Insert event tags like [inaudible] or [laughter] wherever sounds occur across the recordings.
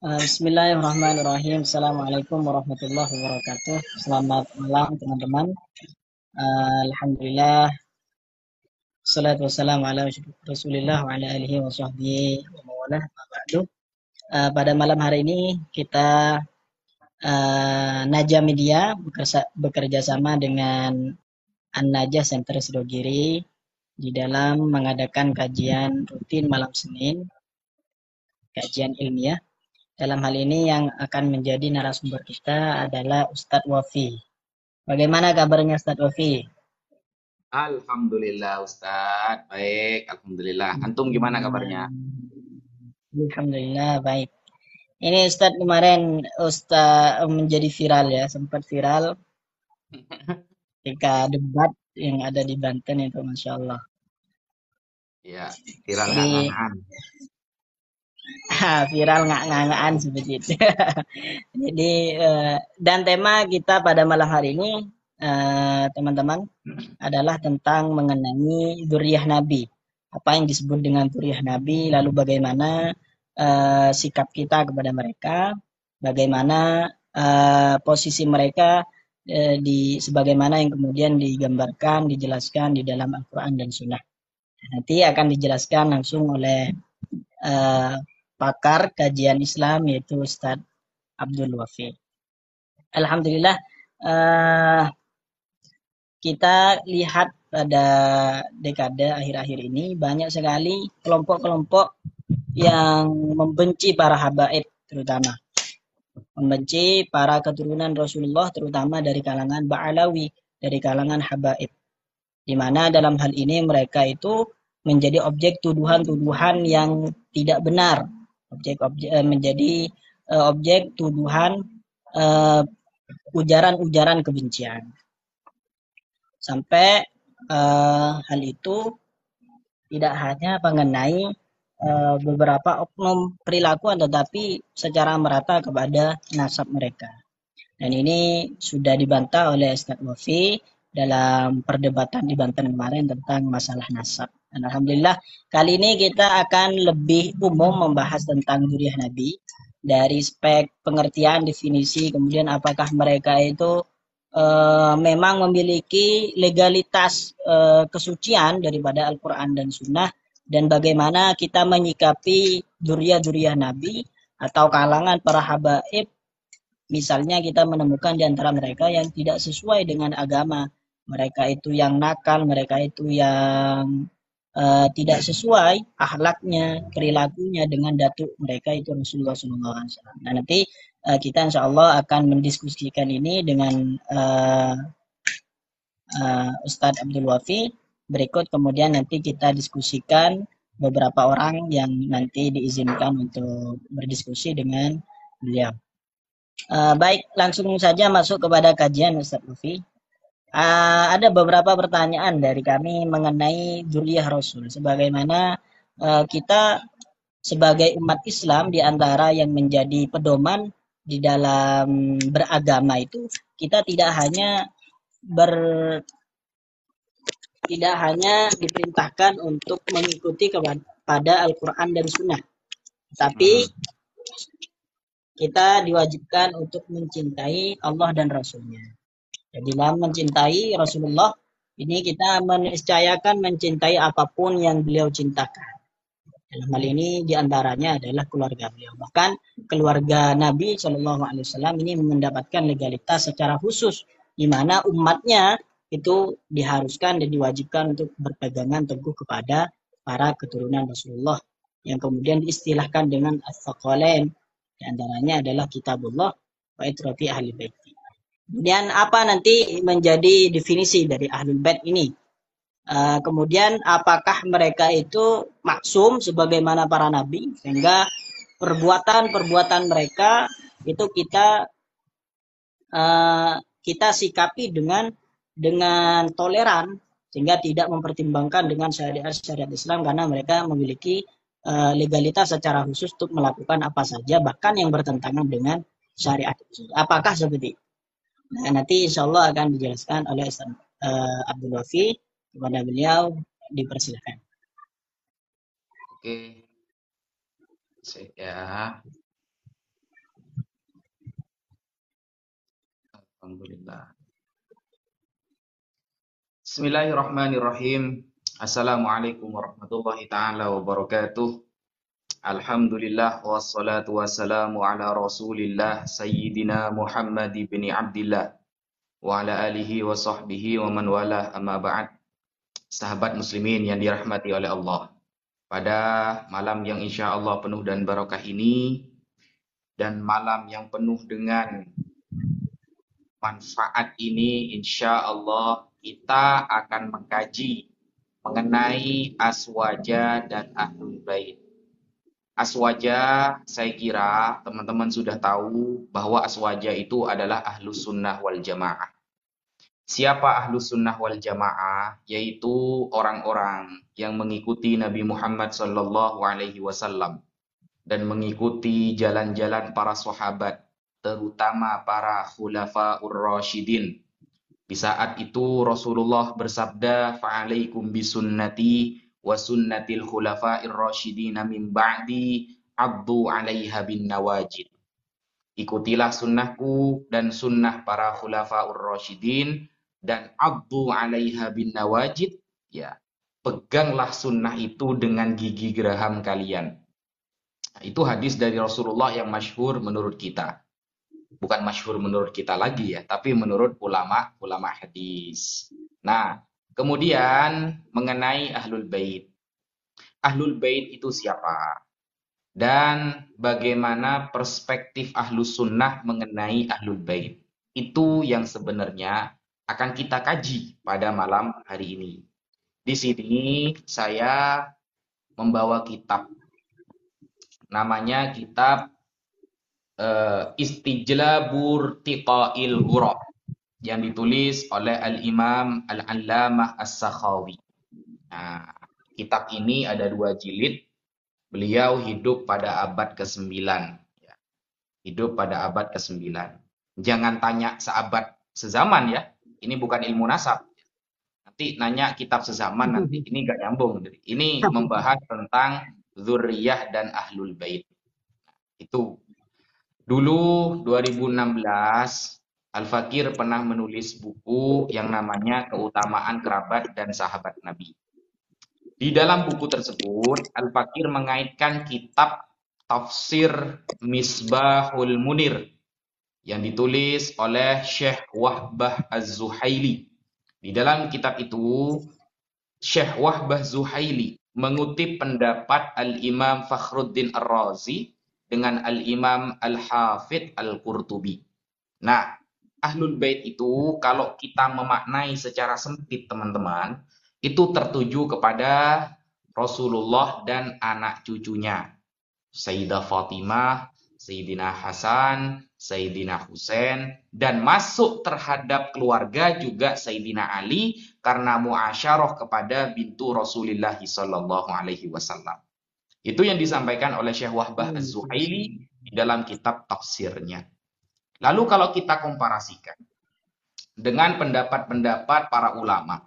Uh, Bismillahirrahmanirrahim. Assalamualaikum warahmatullahi wabarakatuh. Selamat malam teman-teman. Uh, Alhamdulillah. Salatu wassalamu ala rasulillah wa ala alihi wa sahbihi wa mawalah. Uh, pada malam hari ini kita uh, Naja Media bekerja, bekerja sama dengan An-Najah Center Sidogiri di dalam mengadakan kajian rutin malam Senin, kajian ilmiah dalam hal ini yang akan menjadi narasumber kita adalah Ustadz Wafi. Bagaimana kabarnya Ustadz Wafi? Alhamdulillah Ustadz, baik. Alhamdulillah. Antum gimana kabarnya? Alhamdulillah baik. Ini Ustadz kemarin Ustadz menjadi viral ya, sempat viral [laughs] ketika debat yang ada di Banten itu Masya Allah. Ya, viral Jadi, [laughs] viral ngak-ngakaan seperti itu. [laughs] Jadi uh, dan tema kita pada malam hari ini eh, teman-teman adalah tentang mengenai duriah Nabi. Apa yang disebut dengan duriah Nabi, lalu bagaimana uh, sikap kita kepada mereka, bagaimana posisi mereka di sebagaimana yang kemudian digambarkan, dijelaskan di dalam Al-Qur'an dan Sunnah. Nanti akan dijelaskan langsung oleh pakar kajian Islam yaitu Ustadz Abdul Wafi. Alhamdulillah uh, kita lihat pada dekade akhir-akhir ini banyak sekali kelompok-kelompok yang membenci para habaib terutama. Membenci para keturunan Rasulullah terutama dari kalangan Ba'alawi dari kalangan habaib. Di mana dalam hal ini mereka itu menjadi objek tuduhan-tuduhan yang tidak benar objek-objek uh, menjadi uh, objek tuduhan uh, ujaran-ujaran kebencian. Sampai uh, hal itu tidak hanya mengenai uh, beberapa oknum perilaku tetapi secara merata kepada nasab mereka. Dan ini sudah dibantah oleh Ustaz Wafi dalam perdebatan di Banten kemarin tentang masalah nasab. Dan Alhamdulillah kali ini kita akan lebih umum membahas tentang duriah Nabi dari spek pengertian definisi kemudian apakah mereka itu e, memang memiliki legalitas e, kesucian daripada Al-Quran dan Sunnah dan bagaimana kita menyikapi duriah-duriah Nabi atau kalangan para habaib misalnya kita menemukan di antara mereka yang tidak sesuai dengan agama mereka itu yang nakal mereka itu yang uh, tidak sesuai akhlaknya, perilakunya dengan datuk mereka itu Rasulullah SAW. Nah nanti uh, kita insya Allah akan mendiskusikan ini dengan uh, uh, Ustadz Abdul Wafi. Berikut kemudian nanti kita diskusikan beberapa orang yang nanti diizinkan untuk berdiskusi dengan beliau. Uh, baik, langsung saja masuk kepada kajian Ustadz Wafi. Uh, ada beberapa pertanyaan dari kami mengenai Juriyah Rasul. Sebagaimana uh, kita sebagai umat Islam di antara yang menjadi pedoman di dalam beragama itu kita tidak hanya ber tidak hanya diperintahkan untuk mengikuti kepada Al-Quran dan Sunnah, tapi kita diwajibkan untuk mencintai Allah dan Rasulnya. Jadi dalam mencintai Rasulullah ini kita meniscayakan mencintai apa pun yang beliau cintakan. Dalam hal ini di antaranya adalah keluarga beliau. Bahkan keluarga Nabi Shallallahu Alaihi Wasallam ini mendapatkan legalitas secara khusus, di mana umatnya itu diharuskan dan diwajibkan untuk berpegangan teguh kepada para keturunan Rasulullah yang kemudian diistilahkan dengan as-saqalain di antaranya adalah kitabullah wa itrati ahli bait. Kemudian apa nanti menjadi definisi dari ahlul bait ini? Uh, kemudian apakah mereka itu maksum sebagaimana para nabi sehingga perbuatan-perbuatan mereka itu kita uh, kita sikapi dengan dengan toleran sehingga tidak mempertimbangkan dengan syariat-syariat Islam karena mereka memiliki uh, legalitas secara khusus untuk melakukan apa saja bahkan yang bertentangan dengan syariat. Apakah seperti itu? Nah, nanti insya Allah akan dijelaskan oleh Ustaz uh, Abdul Wafi kepada beliau dipersilakan. Oke, Saya. Ya. Alhamdulillah. Bismillahirrahmanirrahim. Assalamualaikum warahmatullahi taala wabarakatuh. Alhamdulillah wassalatu wassalamu ala Rasulillah Sayyidina Muhammad bin Abdullah wa ala alihi wa sahbihi wa man wala amma ba'd. Sahabat muslimin yang dirahmati oleh Allah. Pada malam yang insya Allah penuh dan barakah ini dan malam yang penuh dengan manfaat ini insya Allah kita akan mengkaji mengenai aswaja dan ahlul bait. Aswaja, saya kira teman-teman sudah tahu bahwa aswaja itu adalah ahlus sunnah wal jamaah. Siapa ahlus sunnah wal jamaah? Yaitu orang-orang yang mengikuti Nabi Muhammad Sallallahu Alaihi Wasallam dan mengikuti jalan-jalan para sahabat, terutama para khulafaur rasyidin. Di saat itu Rasulullah bersabda, "Fa'alaikum bisunnati wa sunnatil khulafa'ir rasyidin min ba'di abdu 'alaiha bin nawajid. Ikutilah sunnahku dan sunnah para khulafa'ur rasyidin dan abdu 'alaiha bin nawajid. Ya, peganglah sunnah itu dengan gigi geraham kalian. Itu hadis dari Rasulullah yang masyhur menurut kita. Bukan masyhur menurut kita lagi ya, tapi menurut ulama ulama hadis. Nah, Kemudian mengenai Ahlul Bait. Ahlul Bait itu siapa? Dan bagaimana perspektif Ahlus Sunnah mengenai Ahlul Bait. Itu yang sebenarnya akan kita kaji pada malam hari ini. Di sini saya membawa kitab. Namanya kitab uh, Istijlabur Tiqail Ghurab yang ditulis oleh Al-Imam Al-Allamah As-Sakhawi. Nah, kitab ini ada dua jilid. Beliau hidup pada abad ke-9. Ya. Hidup pada abad ke-9. Jangan tanya seabad sezaman ya. Ini bukan ilmu nasab. Nanti nanya kitab sezaman nanti. Ini gak nyambung. Ini membahas tentang zuriyah dan ahlul bait. Itu. Dulu 2016 Al-Fakir pernah menulis buku yang namanya Keutamaan Kerabat dan Sahabat Nabi. Di dalam buku tersebut, Al-Fakir mengaitkan kitab Tafsir Misbahul Munir yang ditulis oleh Syekh Wahbah Az-Zuhaili. Di dalam kitab itu, Syekh Wahbah Zuhaili mengutip pendapat Al-Imam Fakhruddin Ar-Razi dengan Al-Imam Al-Hafidh Al-Qurtubi. Nah, ahlul bait itu kalau kita memaknai secara sempit teman-teman, itu tertuju kepada Rasulullah dan anak cucunya. Sayyidah Fatimah, Sayyidina Hasan, Sayyidina Husain, dan masuk terhadap keluarga juga Sayyidina Ali karena muasyarah kepada bintu Rasulullah sallallahu alaihi wasallam. Itu yang disampaikan oleh Syekh Wahbah hmm. Az-Zuhaili di dalam kitab tafsirnya. Lalu kalau kita komparasikan dengan pendapat-pendapat para ulama,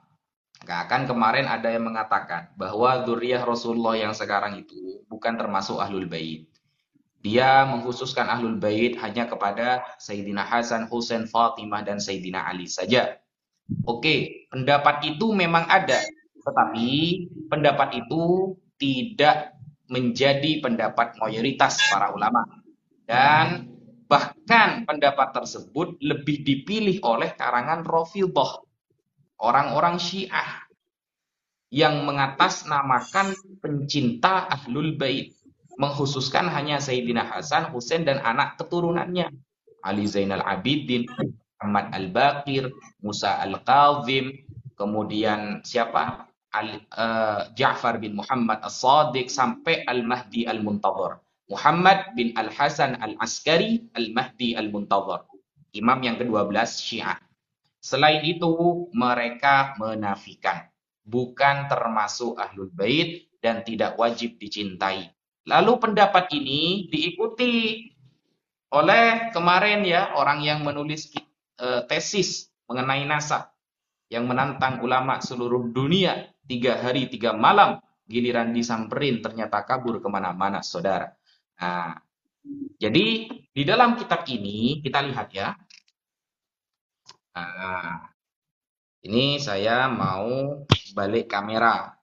kan kemarin ada yang mengatakan bahwa zuriyah Rasulullah yang sekarang itu bukan termasuk ahlul bait. Dia mengkhususkan ahlul bait hanya kepada Sayyidina Hasan, Husain, Fatimah, dan Sayyidina Ali saja. Oke, pendapat itu memang ada. Tetapi pendapat itu tidak menjadi pendapat mayoritas para ulama. Dan Bahkan pendapat tersebut lebih dipilih oleh karangan Rafidhah, orang-orang Syiah yang mengatasnamakan pencinta Ahlul Bait, mengkhususkan hanya Sayyidina Hasan, Husain dan anak keturunannya, Ali Zainal Abidin, Ahmad Al-Baqir, Musa Al-Kazim, kemudian siapa? Al, uh, Ja'far bin Muhammad As-Sadiq sampai Al-Mahdi Al-Muntadhar. Muhammad bin Al-Hasan Al-Askari Al-Mahdi Al-Muntazar. Imam yang ke-12 Syiah. Selain itu, mereka menafikan. Bukan termasuk Ahlul Bait dan tidak wajib dicintai. Lalu pendapat ini diikuti oleh kemarin ya orang yang menulis uh, tesis mengenai nasab yang menantang ulama seluruh dunia tiga hari tiga malam giliran disamperin ternyata kabur ke mana-mana saudara Nah, jadi di dalam kitab ini kita lihat ya, Nah, ini saya mau balik kamera.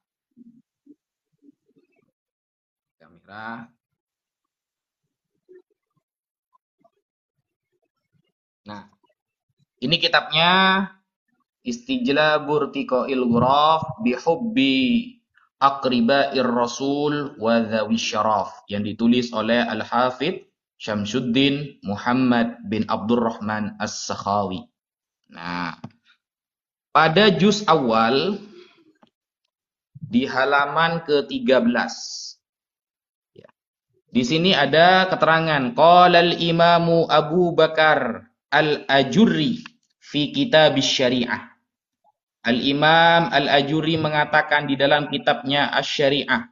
Kamera. Nah, ini kitabnya Istijlabur Tiqail Ghuraf bihubbi Aqriba'ir Rasul wa Dhawi Syaraf yang ditulis oleh Al-Hafidh Syamsuddin Muhammad bin Abdurrahman As-Sakhawi. Nah, pada juz awal di halaman ke-13 ya. Di sini ada keterangan qala al-imamu Abu Bakar al-Ajurri fi kitab syariah Al-Imam Al-Ajuri mengatakan di dalam kitabnya Asy-Syari'ah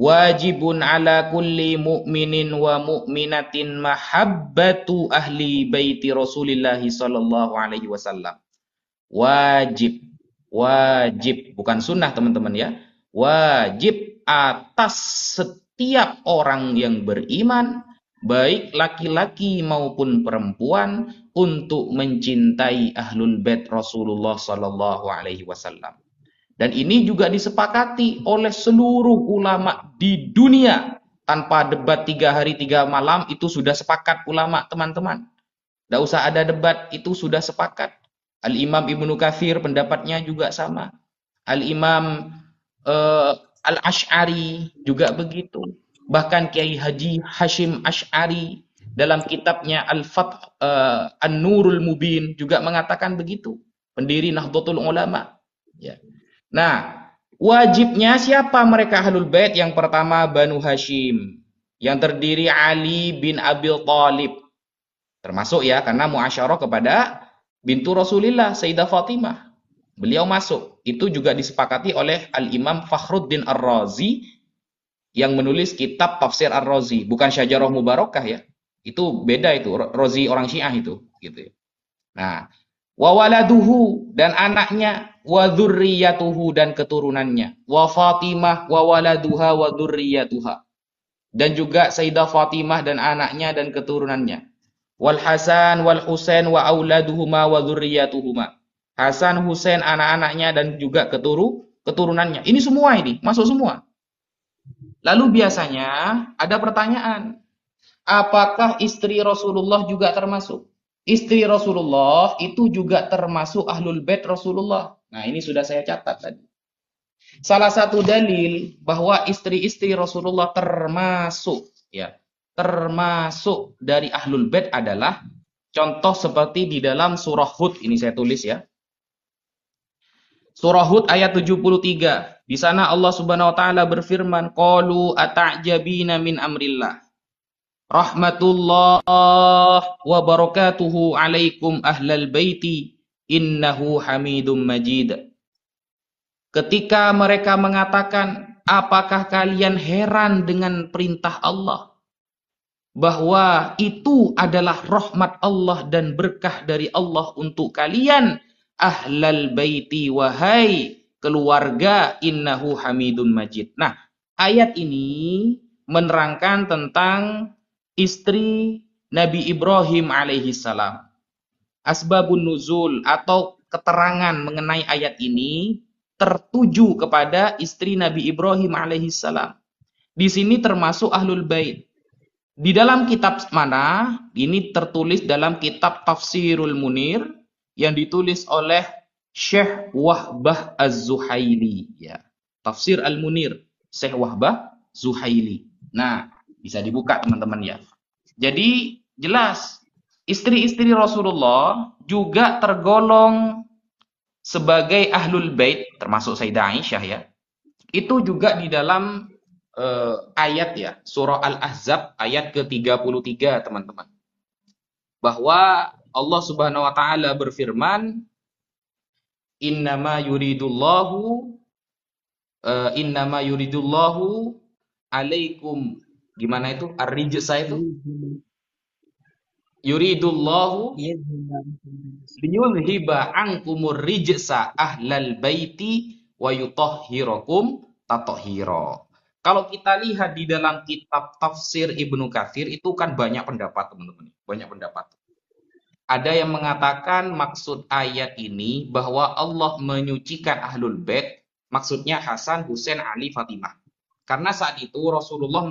Wajibun ala kulli mu'minin wa mu'minatin mahabbatu ahli baiti Rasulillah sallallahu alaihi wasallam. Wajib, wajib, bukan sunnah teman-teman ya. Wajib atas setiap orang yang beriman baik laki-laki maupun perempuan untuk mencintai ahlul bait Rasulullah sallallahu alaihi wasallam. Dan ini juga disepakati oleh seluruh ulama di dunia tanpa debat tiga hari tiga malam itu sudah sepakat ulama teman-teman. Tidak usah ada debat itu sudah sepakat. Al Imam Ibnu Katsir pendapatnya juga sama. Al Imam uh, eh, Al Ash'ari juga begitu. Bahkan Kiai Haji Hashim Ash'ari dalam kitabnya Al-Fath uh, An-Nurul Mubin juga mengatakan begitu. Pendiri Nahdlatul Ulama. Ya. Nah, wajibnya siapa mereka Ahlul Bait? Yang pertama Banu Hashim. Yang terdiri Ali bin Abil Talib. Termasuk ya karena muasyarah kepada bintu Rasulillah Sayyidah Fatimah. Beliau masuk. Itu juga disepakati oleh Al-Imam Fakhruddin Ar-Razi yang menulis kitab tafsir Ar-Razi, bukan Syajarah Mubarakah ya. Itu beda itu, Razi orang Syiah itu, gitu ya. Nah, wa waladuhu dan anaknya, wa dzurriyyatuhu dan keturunannya, wa Fatimah wa waladuha wa dzurriyyatuha. Dan juga Sayyidah Fatimah dan anaknya dan keturunannya. Wal Hasan wal Husain wa auladuhuma wa dzurriyyatuhuma. Hasan, Husain, anak-anaknya dan juga keturu keturunannya. Ini semua ini, masuk semua. Lalu biasanya ada pertanyaan, apakah istri Rasulullah juga termasuk? Istri Rasulullah itu juga termasuk ahlul bait Rasulullah. Nah, ini sudah saya catat tadi. Salah satu dalil bahwa istri-istri Rasulullah termasuk ya, termasuk dari ahlul bait adalah contoh seperti di dalam surah Hud ini saya tulis ya. Surah Hud ayat 73. Di sana Allah Subhanahu wa taala berfirman, "Qalu ata'jabina min amrillah." Rahmatullah wa barakatuhu alaikum ahlal baiti innahu hamidum majid. Ketika mereka mengatakan, apakah kalian heran dengan perintah Allah? Bahwa itu adalah rahmat Allah dan berkah dari Allah untuk kalian ahlal baiti wahai keluarga innahu hamidun majid. Nah, ayat ini menerangkan tentang istri Nabi Ibrahim alaihi salam. Asbabun nuzul atau keterangan mengenai ayat ini tertuju kepada istri Nabi Ibrahim alaihi salam. Di sini termasuk ahlul bait. Di dalam kitab mana? Ini tertulis dalam kitab Tafsirul Munir yang ditulis oleh Syekh Wahbah Az-Zuhaili ya. Tafsir Al-Munir Syekh Wahbah Zuhaili. Nah, bisa dibuka teman-teman ya. Jadi jelas istri-istri Rasulullah juga tergolong sebagai ahlul bait termasuk Sayyidah Aisyah ya. Itu juga di dalam uh, ayat ya, surah Al-Ahzab ayat ke-33 teman-teman. Bahwa Allah Subhanahu wa taala berfirman, "Innama yuridullahu uh, innama yuridullahu alaikum." Gimana itu? Ar-rijsa itu? Yuridullahu liyulhiba ankumur rijsa ahlal baiti wa yutahhirakum tatahhira. Kalau kita lihat di dalam kitab tafsir Ibnu Katsir itu kan banyak pendapat teman-teman, banyak pendapat. Ada yang mengatakan maksud ayat ini bahwa Allah menyucikan ahlul bait, maksudnya Hasan, Husain, Ali, Fatimah. Karena saat itu Rasulullah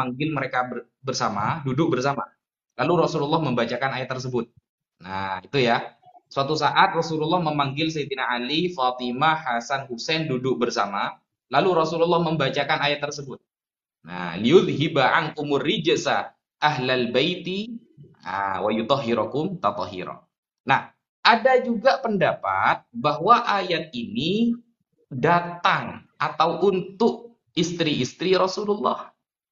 memanggil mereka bersama, duduk bersama. Lalu Rasulullah membacakan ayat tersebut. Nah, itu ya. Suatu saat Rasulullah memanggil Sayyidina Ali, Fatimah, Hasan, Husain duduk bersama. Lalu Rasulullah membacakan ayat tersebut. Nah, liyudhiba ankumur rijasa ahlal baiti Ah, wa yutahhirakum tatahira. Nah, ada juga pendapat bahwa ayat ini datang atau untuk istri-istri Rasulullah.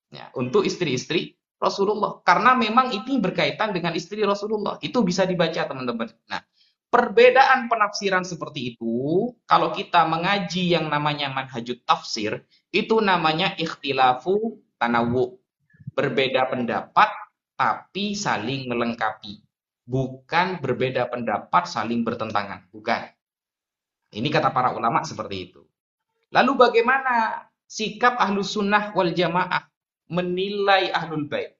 Ya, untuk istri-istri Rasulullah. Karena memang ini berkaitan dengan istri Rasulullah. Itu bisa dibaca teman-teman. Nah, perbedaan penafsiran seperti itu, kalau kita mengaji yang namanya manhajut tafsir, itu namanya ikhtilafu tanawu. Berbeda pendapat tapi saling melengkapi. Bukan berbeda pendapat saling bertentangan. Bukan. Ini kata para ulama seperti itu. Lalu bagaimana sikap ahlu sunnah wal jamaah menilai ahlul bait?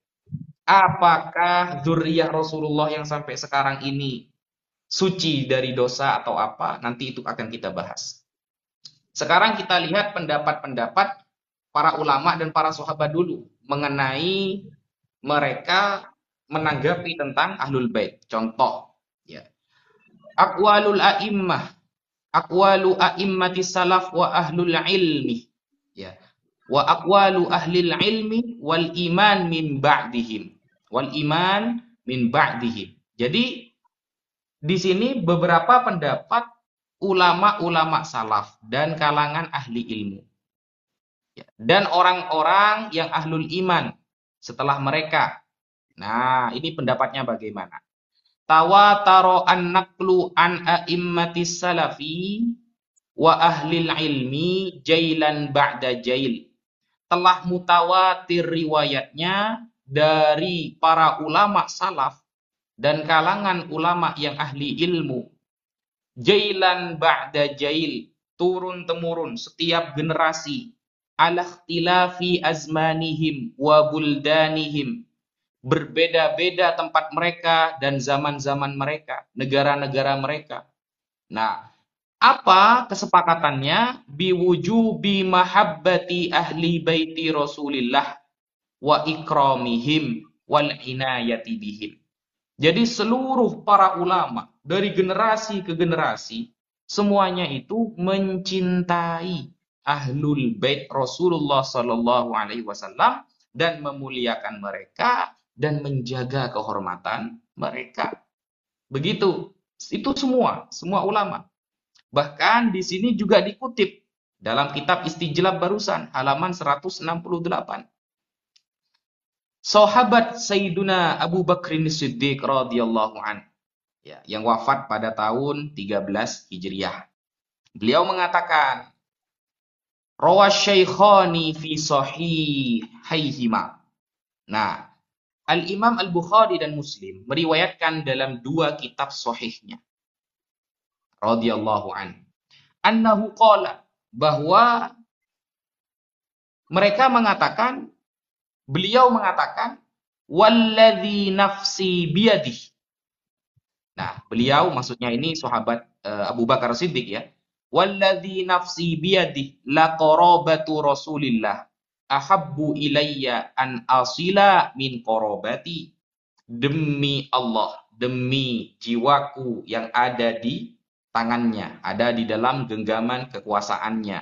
Apakah zuriyah Rasulullah yang sampai sekarang ini suci dari dosa atau apa? Nanti itu akan kita bahas. Sekarang kita lihat pendapat-pendapat para ulama dan para sahabat dulu mengenai mereka menanggapi tentang ahlul bait. Contoh, ya. Aqwalul a'immah, aqwalu a'immati salaf wa ahlul ilmi. Ya. Wa aqwalu ahlil ilmi wal iman min ba'dihim. Wal iman min ba'dihim. Jadi di sini beberapa pendapat ulama-ulama salaf dan kalangan ahli ilmu. Ya. Dan orang-orang yang ahlul iman setelah mereka. Nah, ini pendapatnya bagaimana? Tawataro an-naqlu an a'immatis salafi wa ahlil ilmi jailan ba'da jail. Telah mutawatir riwayatnya dari para ulama salaf dan kalangan ulama yang ahli ilmu. Jailan ba'da jail, turun temurun setiap generasi ala ikhtilafi azmanihim wa buldanihim berbeda-beda tempat mereka dan zaman-zaman mereka, negara-negara mereka. Nah, apa kesepakatannya? Biwujubi mahabbati ahli baiti Rasulillah wa ikramihim wal inayati bihim. Jadi seluruh para ulama dari generasi ke generasi semuanya itu mencintai ahlul bait Rasulullah Shallallahu Alaihi Wasallam dan memuliakan mereka dan menjaga kehormatan mereka. Begitu, itu semua, semua ulama. Bahkan di sini juga dikutip dalam kitab Istijlab barusan halaman 168. Sahabat Sayyiduna Abu Bakrin Siddiq radhiyallahu an ya, yang wafat pada tahun 13 Hijriah. Beliau mengatakan, Rawa syaikhani fi sahihaihima. Nah, Al-Imam Al-Bukhari dan Muslim meriwayatkan dalam dua kitab sahihnya. Radiyallahu an. Annahu qala bahwa mereka mengatakan beliau mengatakan walladzi nafsi biyadih. Nah, beliau maksudnya ini sahabat uh, Abu Bakar Siddiq ya Walladhi nafsi biyadih la qarabatu Rasulillah ahabbu ilayya an asila min qarabati. Demi Allah, demi jiwaku yang ada di tangannya, ada di dalam genggaman kekuasaannya.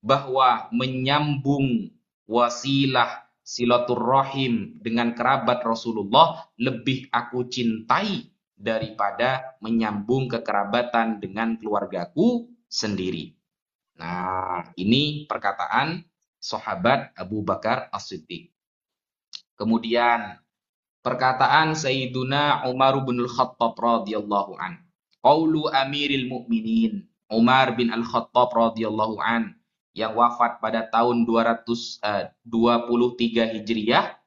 Bahwa menyambung wasilah silaturrahim dengan kerabat Rasulullah lebih aku cintai daripada menyambung kekerabatan dengan keluargaku sendiri. Nah, ini perkataan sahabat Abu Bakar As-Siddiq. Kemudian perkataan Sayyiduna Umar bin Al-Khattab radhiyallahu an. Qaulu Amiril Mukminin Umar bin Al-Khattab radhiyallahu an yang wafat pada tahun 223 eh, Hijriah.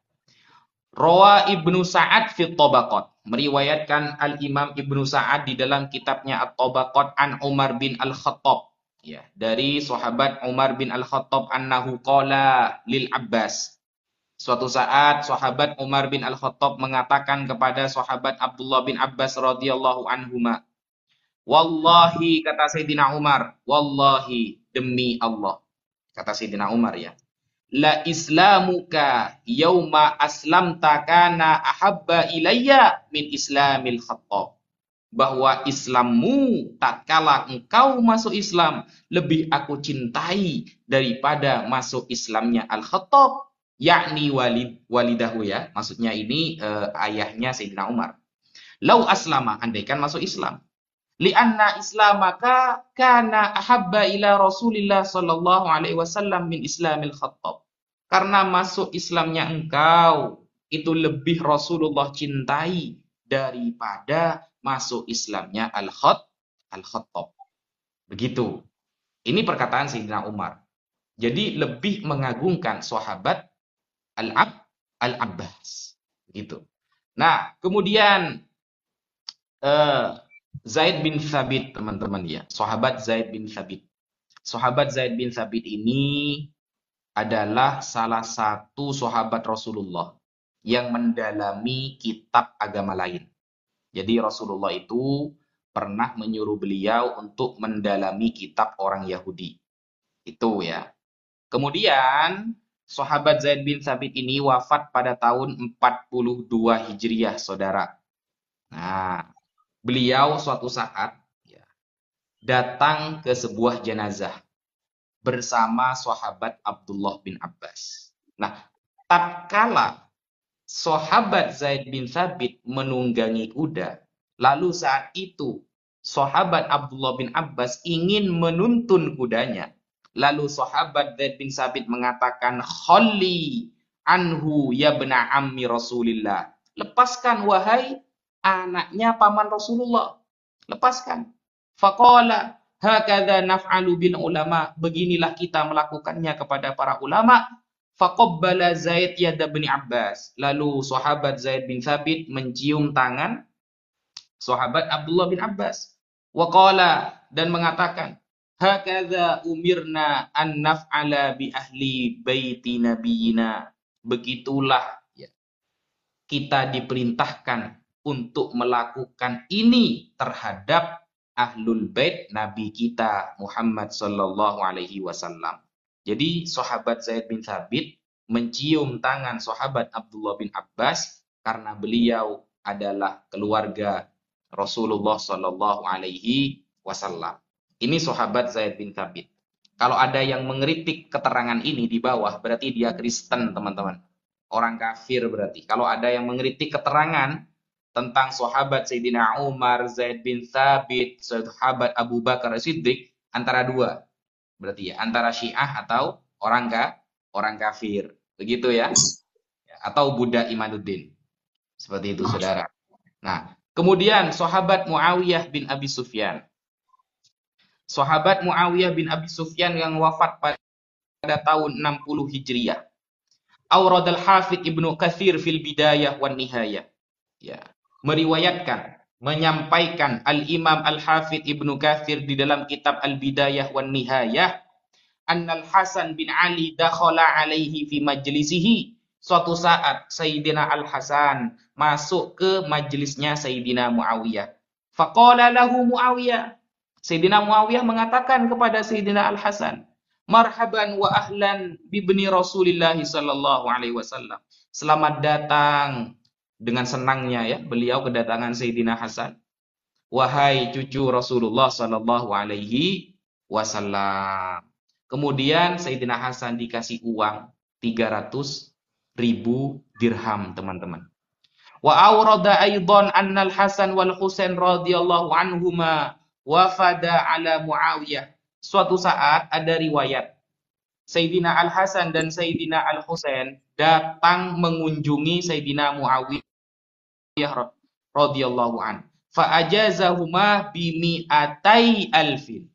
Rawa Ibnu Sa'ad fi Tabaqat meriwayatkan Al-Imam Ibnu Sa'ad di dalam kitabnya At-Tabaqat an Umar bin Al-Khattab ya dari sahabat Umar bin Al-Khattab annahu qala lil Abbas Suatu saat sahabat Umar bin Al-Khattab mengatakan kepada sahabat Abdullah bin Abbas radhiyallahu anhuma, "Wallahi," kata Sayyidina Umar, "wallahi demi Allah." Kata Sayyidina Umar ya. La islamuka yauma aslamta kana ahabba ilayya min islamil Khattab bahwa Islammu tak kalah engkau masuk Islam lebih aku cintai daripada masuk Islamnya Al-Khattab yakni walid walidahu ya. Maksudnya ini uh, ayahnya Sayyidina Umar. Lau aslama andaikan masuk Islam. Lianna islamaka kana ahabba ila Rasulillah sallallahu alaihi wasallam min Islamil Khattab. Karena masuk Islamnya engkau itu lebih Rasulullah cintai daripada masuk Islamnya Al-Khat Al-Khattab. Begitu. Ini perkataan Sayyidina Umar. Jadi lebih mengagungkan sahabat Al-Ab Al-Abbas. Gitu. Nah, kemudian uh, Zaid bin Thabit, teman-teman ya. Sahabat Zaid bin Thabit. Sahabat Zaid bin Thabit ini adalah salah satu sahabat Rasulullah yang mendalami kitab agama lain. Jadi Rasulullah itu pernah menyuruh beliau untuk mendalami kitab orang Yahudi. Itu ya. Kemudian sahabat Zaid bin Sabit ini wafat pada tahun 42 Hijriah, saudara. Nah, beliau suatu saat ya, datang ke sebuah jenazah bersama sahabat Abdullah bin Abbas. Nah, tatkala sahabat Zaid bin Sabit menunggangi kuda, lalu saat itu sahabat Abdullah bin Abbas ingin menuntun kudanya. Lalu sahabat Zaid bin Sabit mengatakan, Khalli anhu ya bena ammi Rasulillah. Lepaskan wahai anaknya paman Rasulullah. Lepaskan. Faqala hakadha naf'alu bil ulama. Beginilah kita melakukannya kepada para ulama. Faqabbala Zaid yada bin Abbas. Lalu sahabat Zaid bin Sabit mencium tangan sahabat Abdullah bin Abbas. Waqala dan mengatakan, Hakadha umirna an naf'ala bi ahli baiti nabiyina. Begitulah ya. Kita diperintahkan untuk melakukan ini terhadap ahlul bait nabi kita Muhammad sallallahu alaihi wasallam. Jadi sahabat Zaid bin Thabit mencium tangan sahabat Abdullah bin Abbas karena beliau adalah keluarga Rasulullah sallallahu alaihi wasallam. Ini sahabat Zaid bin Thabit. Kalau ada yang mengeritik keterangan ini di bawah, berarti dia Kristen, teman-teman. Orang kafir berarti. Kalau ada yang mengeritik keterangan tentang sahabat Sayyidina Umar, Zaid bin Thabit, sahabat Abu Bakar Siddiq, antara dua. Berarti ya, antara Syiah atau orang ka, orang kafir. Begitu ya. Atau Buddha Imanuddin. Seperti itu, saudara. Nah, kemudian sahabat Muawiyah bin Abi Sufyan sahabat Muawiyah bin Abi Sufyan yang wafat pada tahun 60 Hijriah. Aurad al-Hafidh Ibnu Kathir fil Bidayah wan Nihayah. Ya, meriwayatkan, menyampaikan Al-Imam Al-Hafidh Ibnu Kathir di dalam kitab Al-Bidayah wan Nihayah Annal Hasan bin Ali dakhala alaihi fi majlisihi. Suatu saat Sayyidina Al-Hasan masuk ke majlisnya Sayyidina Muawiyah. Faqala lahu Muawiyah, Sayyidina Muawiyah mengatakan kepada Sayyidina Al-Hasan, "Marhaban wa ahlan bibni Rasulillah sallallahu alaihi wasallam." Selamat datang dengan senangnya ya beliau kedatangan Sayyidina Hasan. Wahai cucu Rasulullah sallallahu alaihi wasallam. Kemudian Sayyidina Hasan dikasih uang 300 ribu dirham, teman-teman. Wa awrada aidan annal Hasan wal Husain radhiyallahu anhuma wafada ala Muawiyah. Suatu saat ada riwayat Sayyidina Al-Hasan dan Sayyidina Al-Husain datang mengunjungi Sayyidina Muawiyah radhiyallahu an. Fa'ajazahuma bimi'atai alfin.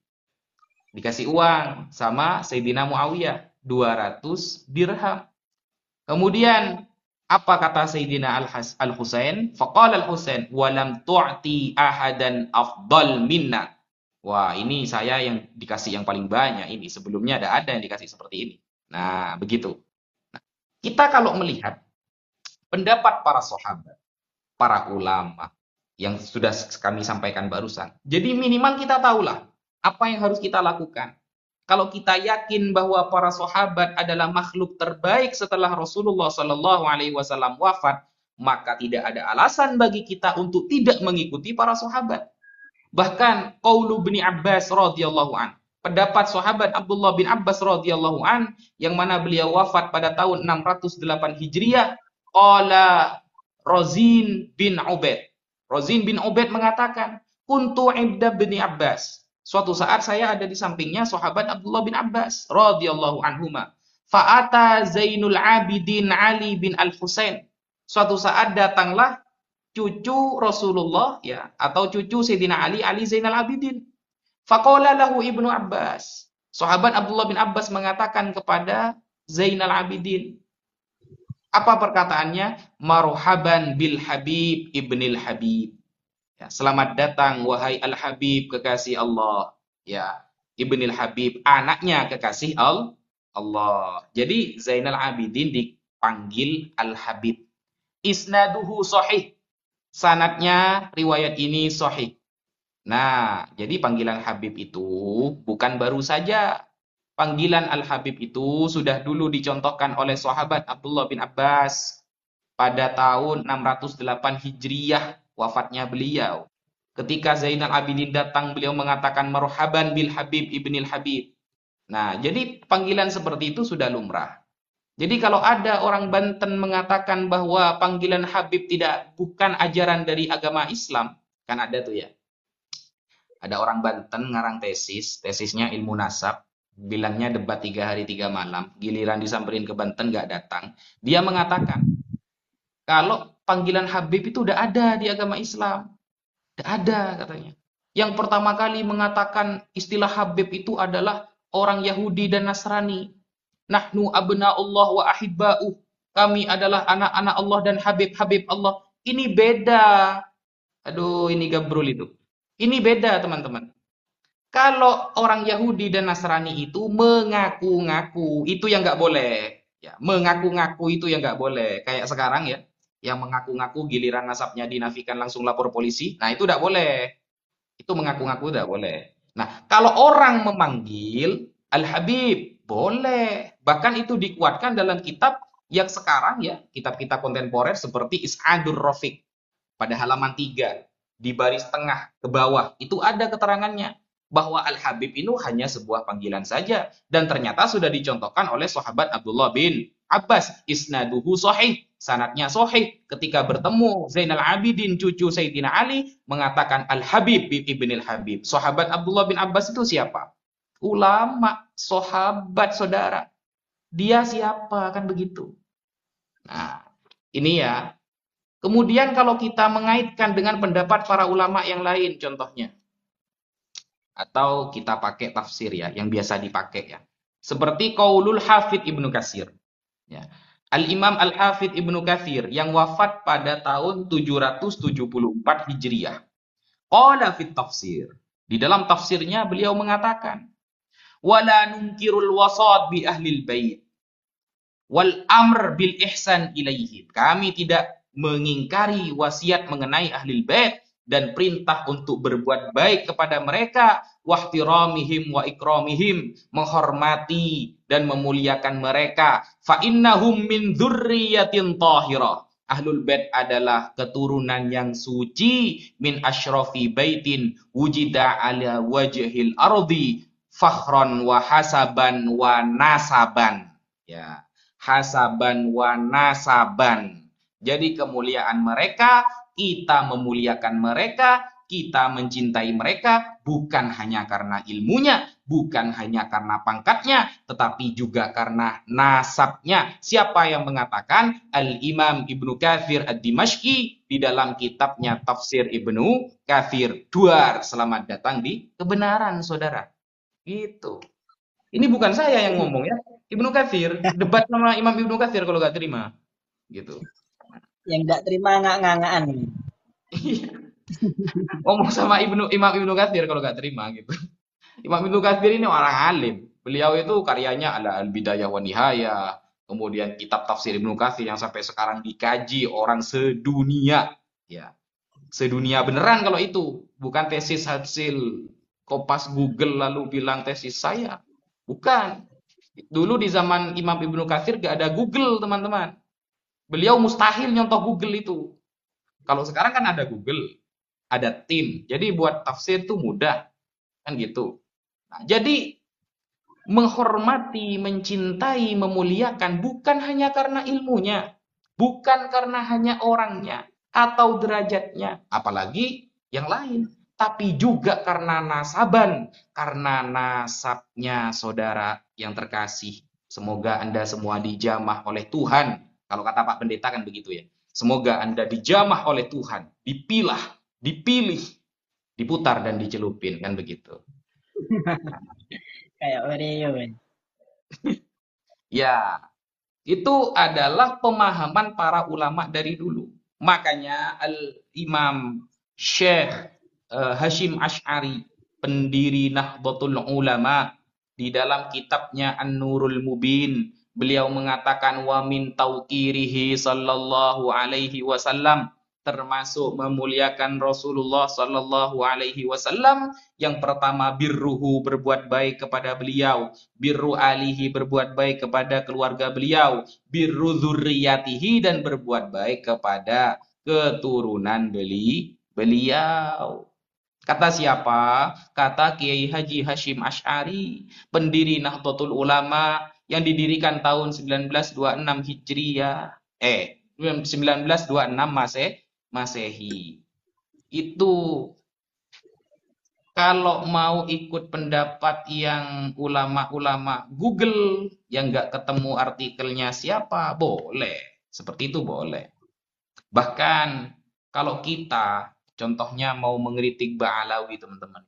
Dikasih uang sama Sayyidina Muawiyah 200 dirham. Kemudian apa kata Sayyidina Al-Husain? Faqala Al-Husain, "Walam tu'ti ahadan afdal minna." Wah, ini saya yang dikasih yang paling banyak ini. Sebelumnya ada ada yang dikasih seperti ini. Nah, begitu. Nah, Kita kalau melihat pendapat para sahabat, para ulama yang sudah kami sampaikan barusan. Jadi minimal kita tahulah apa yang harus kita lakukan. Kalau kita yakin bahwa para sahabat adalah makhluk terbaik setelah Rasulullah Shallallahu Alaihi Wasallam wafat, maka tidak ada alasan bagi kita untuk tidak mengikuti para sahabat. Bahkan Qaulu bin Abbas radhiyallahu an, pendapat sahabat Abdullah bin Abbas radhiyallahu an yang mana beliau wafat pada tahun 608 Hijriah, qala Rozin bin Ubaid. Rozin bin Ubaid mengatakan, "Kuntu ibda bin Abbas." Suatu saat saya ada di sampingnya sahabat Abdullah bin Abbas radhiyallahu anhuma. Fa'ata Zainul Abidin Ali bin Al-Husain. Suatu saat datanglah cucu Rasulullah ya atau cucu Sayyidina Ali Ali Zainal Abidin. Faqala lahu Ibnu Abbas. Sahabat Abdullah bin Abbas mengatakan kepada Zainal Abidin. Apa perkataannya? Marhaban bil Habib ibnil Habib. Ya, selamat datang wahai Al-Habib kekasih Allah. Ya, Ibnil Habib anaknya kekasih Al Allah. Jadi Zainal Abidin dipanggil Al-Habib. Isnaduhu sahih. Sanatnya riwayat ini sahih. Nah, jadi panggilan Habib itu bukan baru saja. Panggilan Al-Habib itu sudah dulu dicontohkan oleh sahabat Abdullah bin Abbas pada tahun 608 Hijriyah wafatnya beliau. Ketika Zainal Abidin datang, beliau mengatakan marhaban bil Habib ibnil Habib. Nah, jadi panggilan seperti itu sudah lumrah. Jadi kalau ada orang Banten mengatakan bahwa panggilan Habib tidak bukan ajaran dari agama Islam, kan ada tuh ya. Ada orang Banten ngarang tesis, tesisnya ilmu nasab, bilangnya debat tiga hari tiga malam, giliran disamperin ke Banten nggak datang. Dia mengatakan, kalau panggilan Habib itu udah ada di agama Islam. Udah ada katanya. Yang pertama kali mengatakan istilah Habib itu adalah orang Yahudi dan Nasrani. Nahnu Allah wa ahibba'u. Kami adalah anak-anak Allah dan Habib-Habib Allah. Ini beda. Aduh, ini gabrul itu. Ini beda, teman-teman. Kalau orang Yahudi dan Nasrani itu mengaku-ngaku, itu yang nggak boleh. Ya, mengaku-ngaku itu yang nggak boleh. Kayak sekarang ya, yang mengaku-ngaku giliran nasabnya dinafikan langsung lapor polisi, nah itu tidak boleh. Itu mengaku-ngaku tidak boleh. Nah, kalau orang memanggil Al-Habib, boleh. Bahkan itu dikuatkan dalam kitab yang sekarang ya, kitab-kitab kontemporer seperti Is'adur Rafiq pada halaman 3 di baris tengah ke bawah itu ada keterangannya bahwa Al-Habib itu hanya sebuah panggilan saja dan ternyata sudah dicontohkan oleh sahabat Abdullah bin Abbas isnaduhu sahih sanatnya sahih ketika bertemu Zainal Abidin cucu Sayyidina Ali mengatakan Al Habib ibn Al Habib. Sahabat Abdullah bin Abbas itu siapa? Ulama, sahabat saudara. Dia siapa kan begitu. Nah, ini ya. Kemudian kalau kita mengaitkan dengan pendapat para ulama yang lain contohnya. Atau kita pakai tafsir ya, yang biasa dipakai ya. Seperti Qaulul Hafid Ibnu Kasir. Ya. Al-Imam Al-Hafidh Ibnu Kathir yang wafat pada tahun 774 Hijriah. Qala fit tafsir. Di dalam tafsirnya beliau mengatakan, "Wala nunkirul wasad bi ahlil bait wal amr bil ihsan ilaihim." Kami tidak mengingkari wasiat mengenai ahlil bait dan perintah untuk berbuat baik kepada mereka. Wahtiramihim wa ikramihim menghormati dan memuliakan mereka. Fa innahum min dzurriyyatin tahirah Ahlul Bait adalah keturunan yang suci. Min asyrafi baitin wujida ala wajhil ardi fakhran wa hasaban wa nasaban. Ya hasaban wa nasaban. Jadi kemuliaan mereka kita memuliakan mereka kita mencintai mereka bukan hanya karena ilmunya, bukan hanya karena pangkatnya, tetapi juga karena nasabnya. Siapa yang mengatakan? Al-Imam Ibnu Kathir Ad-Dimashqi di dalam kitabnya Tafsir Ibnu Kathir. Duar, selamat datang di kebenaran, saudara. Gitu. Ini bukan saya yang ngomong ya. Ibnu Kathir, debat sama Imam Ibnu Kathir kalau gak terima. Gitu. Yang gak terima ngak-ngakaan. Iya. [laughs] ngomong sama Ibnu Imam Ibnu Katsir kalau nggak terima gitu. [laughs] Imam Ibnu Katsir ini orang alim. Beliau itu karyanya ada Al-Bidayah wa Nihayah, kemudian kitab tafsir Ibnu Katsir yang sampai sekarang dikaji orang sedunia, ya. Sedunia beneran kalau itu, bukan tesis hasil kopas Google lalu bilang tesis saya. Bukan. Dulu di zaman Imam Ibnu Katsir gak ada Google, teman-teman. Beliau mustahil nyontoh Google itu. Kalau sekarang kan ada Google, ada tim. Jadi buat tafsir itu mudah. Kan gitu. Nah, jadi menghormati, mencintai, memuliakan bukan hanya karena ilmunya, bukan karena hanya orangnya atau derajatnya, apalagi yang lain, tapi juga karena nasaban, karena nasabnya saudara yang terkasih. Semoga Anda semua dijamah oleh Tuhan. Kalau kata Pak Pendeta kan begitu ya. Semoga Anda dijamah oleh Tuhan, dipilah, dipilih, diputar dan dicelupin kan begitu. Kayak Oreo [laughs] ya, itu adalah pemahaman para ulama dari dulu. Makanya Al-Imam Syekh uh, Hashim Ash'ari, pendiri Nahdlatul Ulama, di dalam kitabnya An-Nurul Mubin, beliau mengatakan wa min tauqirihi sallallahu alaihi wasallam termasuk memuliakan Rasulullah Sallallahu Alaihi Wasallam. Yang pertama birruhu berbuat baik kepada beliau, birru alihi berbuat baik kepada keluarga beliau, birru zurriyatihi dan berbuat baik kepada keturunan beli beliau. Kata siapa? Kata Kiai Haji Hashim Ash'ari, pendiri Nahdlatul Ulama yang didirikan tahun 1926 Hijriah. Eh, 1926 Masih Masehi. Itu kalau mau ikut pendapat yang ulama-ulama Google yang nggak ketemu artikelnya siapa, boleh. Seperti itu boleh. Bahkan kalau kita contohnya mau mengkritik Ba'alawi teman-teman.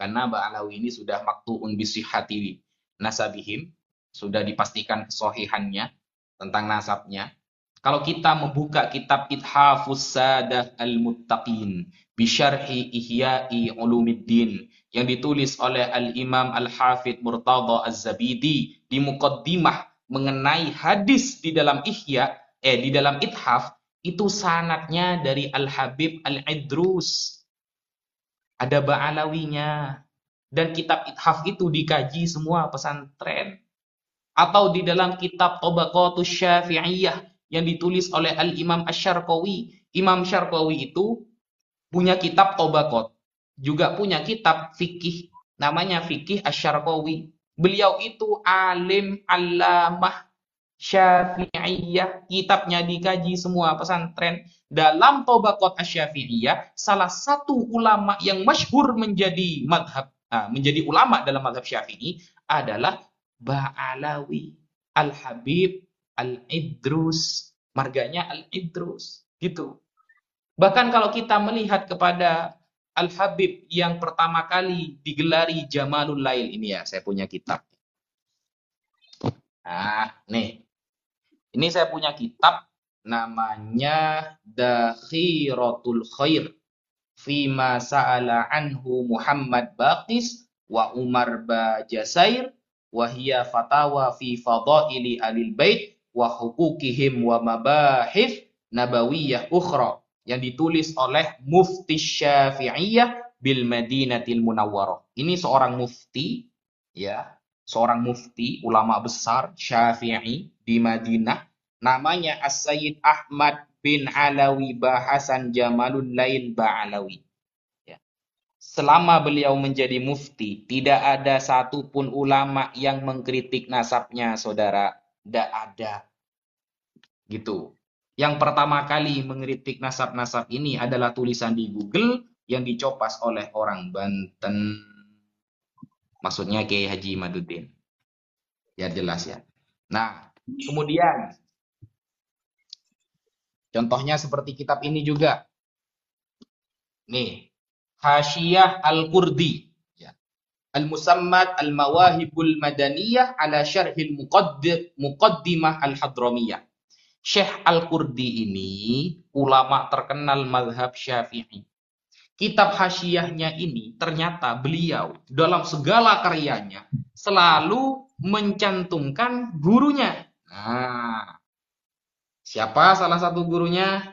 Karena Ba'alawi ini sudah maktuun bisihati nasabihim, sudah dipastikan kesohihannya tentang nasabnya. Kalau kita membuka kitab Ithafus Sadah Al-Muttaqin Bisyarhi Ihya'i Ulumiddin yang ditulis oleh Al-Imam Al-Hafidh Murtada Az-Zabidi di mukaddimah mengenai hadis di dalam Ihya eh di dalam Ithaf itu sanatnya dari Al-Habib Al-Idrus. Ada Ba'alawinya. Dan kitab Ithaf itu dikaji semua pesantren. Atau di dalam kitab Tobaqatus Syafi'iyah yang ditulis oleh Al-Imam Asy-Syarqawi. Imam Syarqawi itu punya kitab Tobakot. Juga punya kitab fikih. Namanya Fikih Asy-Syarqawi. Beliau itu alim alamah Syafi'iyah. Kitabnya dikaji semua pesantren. Dalam Tobakot Asy-Syafi'iyah, salah satu ulama yang masyhur menjadi madhab, menjadi ulama dalam madhab Syafi'i adalah Ba'alawi. Al-Habib Al-Idrus. Marganya Al-Idrus. Gitu. Bahkan kalau kita melihat kepada Al-Habib yang pertama kali digelari Jamalul Lail. Ini ya, saya punya kitab. Nah, nih. Ini saya punya kitab namanya Dakhiratul Khair fima sa'ala anhu Muhammad Baqis wa Umar Bajasair wa hiya fatawa fi fadaili alil bait wa hukukihim wa mabahif nabawiyah ukhra yang ditulis oleh Mufti Syafi'iyah bil Madinatil Munawwarah. Ini seorang mufti ya, seorang mufti ulama besar Syafi'i di Madinah namanya As-Sayyid Ahmad bin Alawi Bahasan Jamalul Lail Ba'alawi. Ya. Selama beliau menjadi mufti, tidak ada satupun ulama yang mengkritik nasabnya, saudara tidak ada. Gitu. Yang pertama kali mengkritik nasab-nasab ini adalah tulisan di Google yang dicopas oleh orang Banten. Maksudnya Kiai Haji Maduddin. Ya jelas ya. Nah, kemudian contohnya seperti kitab ini juga. Nih, Hasyiah Al-Qurdi Al-Musammat Al-Mawahibul Madaniyah ala Syarhil Muqaddimah Al-Hadramiyah. Syekh Al-Qurdi ini ulama terkenal mazhab Syafi'i. kitab hasyiahnya ini ternyata beliau dalam segala karyanya selalu mencantumkan gurunya. Nah, siapa salah satu gurunya?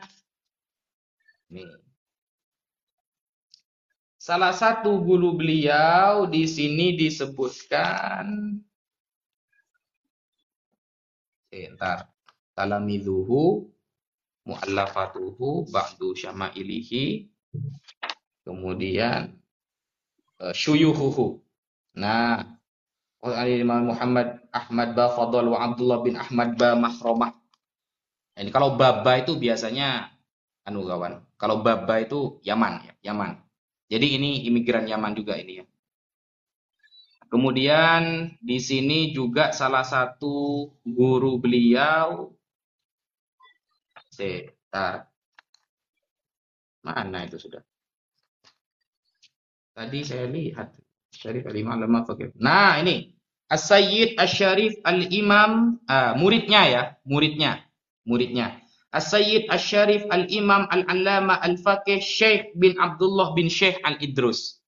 Nih. Salah satu guru beliau di sini disebutkan Entar. Talamidhuhu mu'allafatuhu ba'du syama'ilihi Kemudian uh, syuyuhuhu. Nah, Imam Muhammad Ahmad Ba Fadl wa Abdullah bin Ahmad Ba Mahromah. Ini kalau Baba itu biasanya anu kawan. Kalau Baba itu Yaman ya, Yaman. Jadi ini imigran Yaman juga ini ya. Kemudian di sini juga salah satu guru beliau Setar. Mana itu sudah? Tadi saya lihat. Syarif al-Imam al Nah, ini. As-Sayyid Asy-Syarif Al-Imam, uh, muridnya ya, muridnya. Muridnya. As-Sayyid Asy-Syarif Al-Imam Al-Allama Al-Faqih Syekh bin Abdullah bin Syekh Al-Idrus.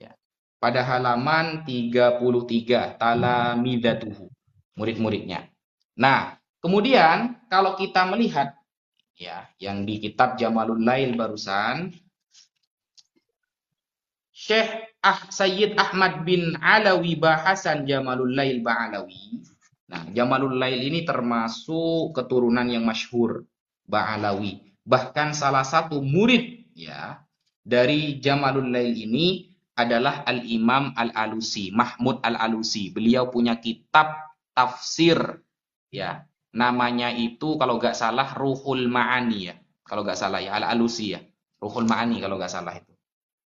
Ya. Pada halaman 33, Talamidatuhu. Murid-muridnya. Nah, kemudian kalau kita melihat ya, yang di kitab Jamalul Lail barusan Syekh ah, Sayyid Ahmad bin Alawi Bahasan Jamalul Lail Ba'alawi. Nah, Jamalul Lail ini termasuk keturunan yang masyhur Ba'alawi. Bahkan salah satu murid ya dari Jamalul Lail ini adalah Al-Imam Al-Alusi, Mahmud Al-Alusi. Beliau punya kitab tafsir ya. Namanya itu kalau nggak salah Ruhul Ma'ani ya. Kalau nggak salah ya Al-Alusi ya. Ruhul Ma'ani kalau nggak salah itu.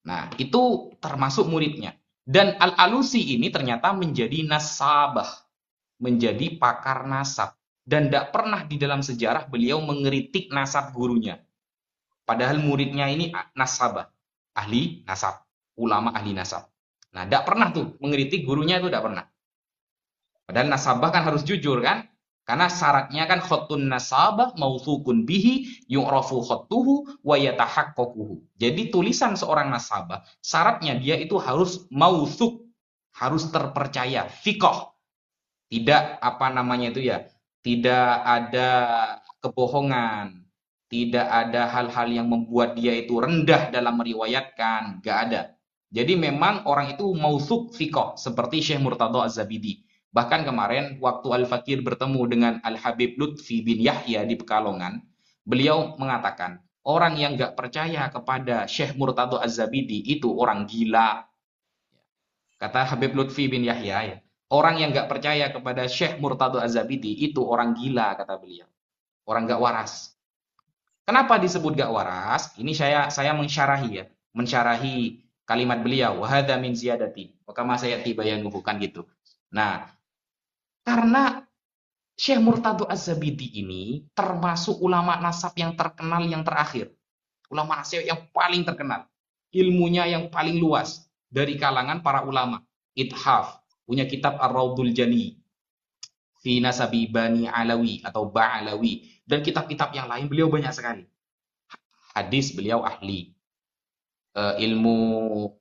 Nah, itu termasuk muridnya. Dan Al-Alusi ini ternyata menjadi nasabah, menjadi pakar nasab. Dan tidak pernah di dalam sejarah beliau mengeritik nasab gurunya. Padahal muridnya ini nasabah, ahli nasab, ulama ahli nasab. Nah, tidak pernah tuh mengeritik gurunya itu tidak pernah. Padahal nasabah kan harus jujur kan? Karena syaratnya kan khotun nasabah mausukun bihi yu'rafu khottuhu wa yatahaqqaquhu. Jadi tulisan seorang nasabah syaratnya dia itu harus mausuk, harus terpercaya, fikoh. Tidak apa namanya itu ya, tidak ada kebohongan, tidak ada hal-hal yang membuat dia itu rendah dalam meriwayatkan, gak ada. Jadi memang orang itu mausuk fikoh seperti Syekh Murtado Az-Zabidi. Bahkan kemarin waktu Al-Fakir bertemu dengan Al-Habib Lutfi bin Yahya di Pekalongan, beliau mengatakan, orang yang gak percaya kepada Syekh Murtado Az-Zabidi itu orang gila. Kata Habib Lutfi bin Yahya, ya, orang yang gak percaya kepada Syekh Murtado Az-Zabidi itu orang gila, kata beliau. Orang gak waras. Kenapa disebut gak waras? Ini saya saya mensyarahi ya, mensyarahi kalimat beliau, wahada min ziyadati. Maka saya tiba yang bukan gitu. Nah, karena Syekh Murtado Az-Zabidi ini termasuk ulama nasab yang terkenal yang terakhir. Ulama nasab yang paling terkenal. Ilmunya yang paling luas dari kalangan para ulama. Ithaf, punya kitab Ar-Raudul Jani. Fi Nasabi Bani Alawi atau Ba'alawi. Dan kitab-kitab yang lain beliau banyak sekali. Hadis beliau ahli. Uh, ilmu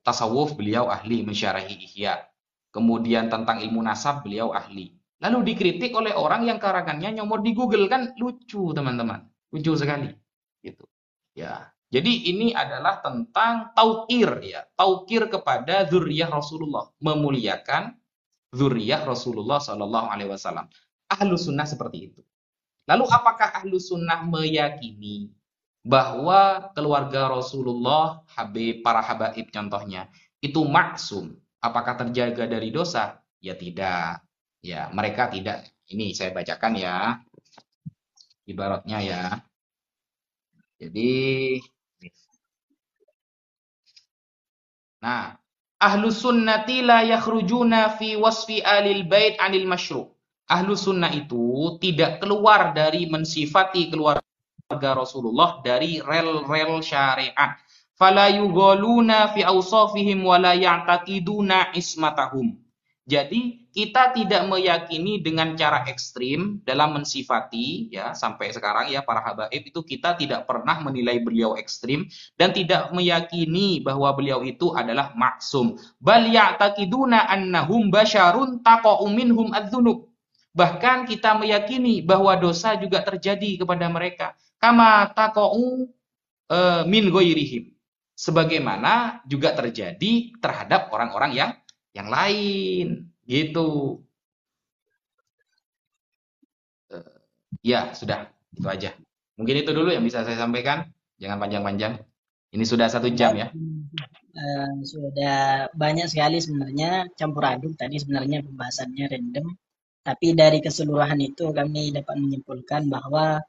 tasawuf beliau ahli mensyarahi ihya. Kemudian tentang ilmu nasab beliau ahli Lalu dikritik oleh orang yang karangannya nyomor di Google kan lucu teman-teman, lucu sekali. Gitu. Ya. Jadi ini adalah tentang taukir ya, taukir kepada zuriyah Rasulullah, memuliakan zuriyah Rasulullah Shallallahu Alaihi Wasallam. Ahlu sunnah seperti itu. Lalu apakah ahlu sunnah meyakini bahwa keluarga Rasulullah, Habib, para habaib contohnya, itu maksum? Apakah terjaga dari dosa? Ya tidak. Ya, mereka tidak. Ini saya bacakan ya. Ibaratnya ya. Jadi Nah, ahlu sunnati la yakhrujuna fi wasfi alil bait anil masyru. Ahlu sunnah itu tidak keluar dari mensifati keluarga Rasulullah dari rel-rel syariat. Fala yughaluna fi awsafihim wa la ya'taqiduna ismatahum Jadi kita tidak meyakini dengan cara ekstrim dalam mensifati ya sampai sekarang ya para habaib itu kita tidak pernah menilai beliau ekstrim dan tidak meyakini bahwa beliau itu adalah maksum. Bal ya'taqiduna annahum basyarun taqa'u minhum adzunub. Bahkan kita meyakini bahwa dosa juga terjadi kepada mereka. Kama taqa'u e, min ghairihim. Sebagaimana juga terjadi terhadap orang-orang yang yang lain gitu. Uh, ya sudah. Itu aja. Mungkin itu dulu yang bisa saya sampaikan. Jangan panjang-panjang. Ini sudah satu jam ya. Uh, sudah banyak sekali sebenarnya campur aduk tadi sebenarnya pembahasannya random. Tapi dari keseluruhan itu kami dapat menyimpulkan bahwa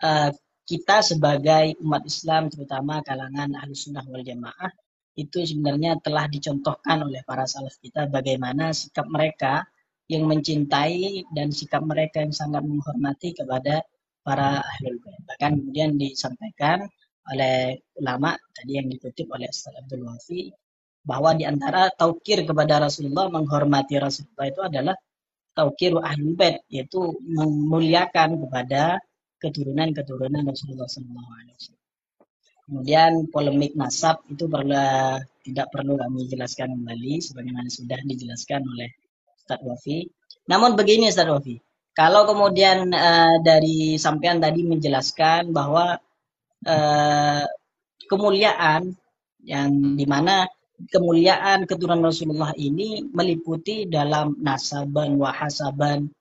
uh, kita sebagai umat Islam terutama kalangan ahli sunnah wal jamaah itu sebenarnya telah dicontohkan oleh para salaf kita bagaimana sikap mereka yang mencintai dan sikap mereka yang sangat menghormati kepada para ahli bait. Bahkan kemudian disampaikan oleh ulama tadi yang dikutip oleh Ustaz Abdul Wafi bahwa di antara taukir kepada Rasulullah menghormati Rasulullah itu adalah taukir ahli bait yaitu memuliakan kepada keturunan-keturunan Rasulullah SAW. Kemudian polemik nasab itu perlu tidak perlu kami jelaskan kembali sebagaimana sudah dijelaskan oleh Ustadz Wafi. Namun begini Ustadz Wafi, kalau kemudian uh, dari sampean tadi menjelaskan bahwa uh, kemuliaan yang di mana kemuliaan keturunan Rasulullah ini meliputi dalam nasaban, wahasaban,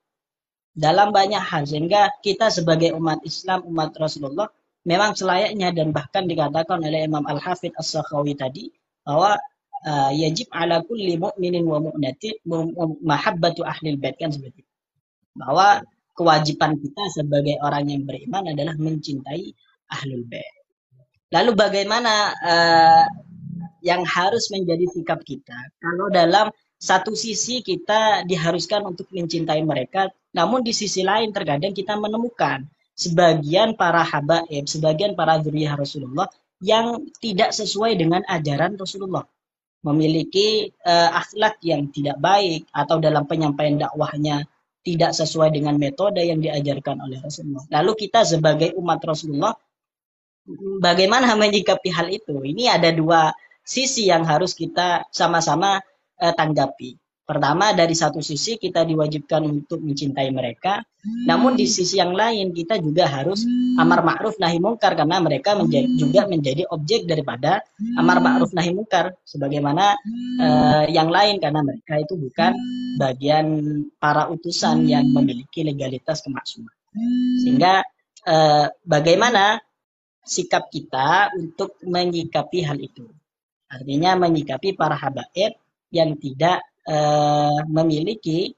dalam banyak hal sehingga kita sebagai umat Islam, umat Rasulullah memang selayaknya dan bahkan dikatakan oleh Imam Al-Hafidh As-Sakhawi tadi bahwa uh, yajib ala kulli mu'minin wa mu'natin mahabbatu ahli bait kan seperti itu. Bahwa kewajiban kita sebagai orang yang beriman adalah mencintai ahlul bait. Lalu bagaimana uh, yang harus menjadi sikap kita kalau dalam satu sisi kita diharuskan untuk mencintai mereka, namun di sisi lain terkadang kita menemukan sebagian para habaib, sebagian para zuriyah Rasulullah yang tidak sesuai dengan ajaran Rasulullah. Memiliki uh, akhlak yang tidak baik atau dalam penyampaian dakwahnya tidak sesuai dengan metode yang diajarkan oleh Rasulullah. Lalu kita sebagai umat Rasulullah bagaimana menyikapi hal itu? Ini ada dua sisi yang harus kita sama-sama uh, tanggapi. Pertama, dari satu sisi kita diwajibkan untuk mencintai mereka, namun di sisi yang lain kita juga harus amar ma'ruf nahi mungkar karena mereka menjadi, juga menjadi objek daripada amar ma'ruf nahi mungkar sebagaimana uh, yang lain karena mereka itu bukan bagian para utusan yang memiliki legalitas kemaksuman. Sehingga uh, bagaimana sikap kita untuk menyikapi hal itu? Artinya menyikapi para habaib yang tidak uh, memiliki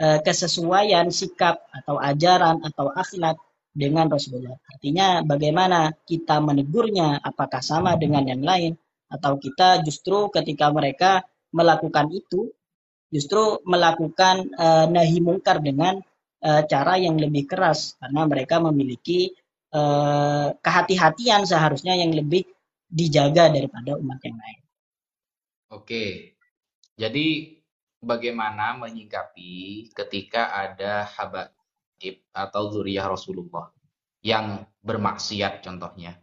uh, kesesuaian sikap atau ajaran atau akhlak dengan Rasulullah. Artinya bagaimana kita menegurnya, apakah sama dengan yang lain atau kita justru ketika mereka melakukan itu justru melakukan uh, nahi mungkar dengan uh, cara yang lebih keras karena mereka memiliki uh, kehati-hatian seharusnya yang lebih dijaga daripada umat yang lain. Oke, jadi bagaimana menyikapi ketika ada habaib atau zuriyah Rasulullah yang bermaksiat contohnya?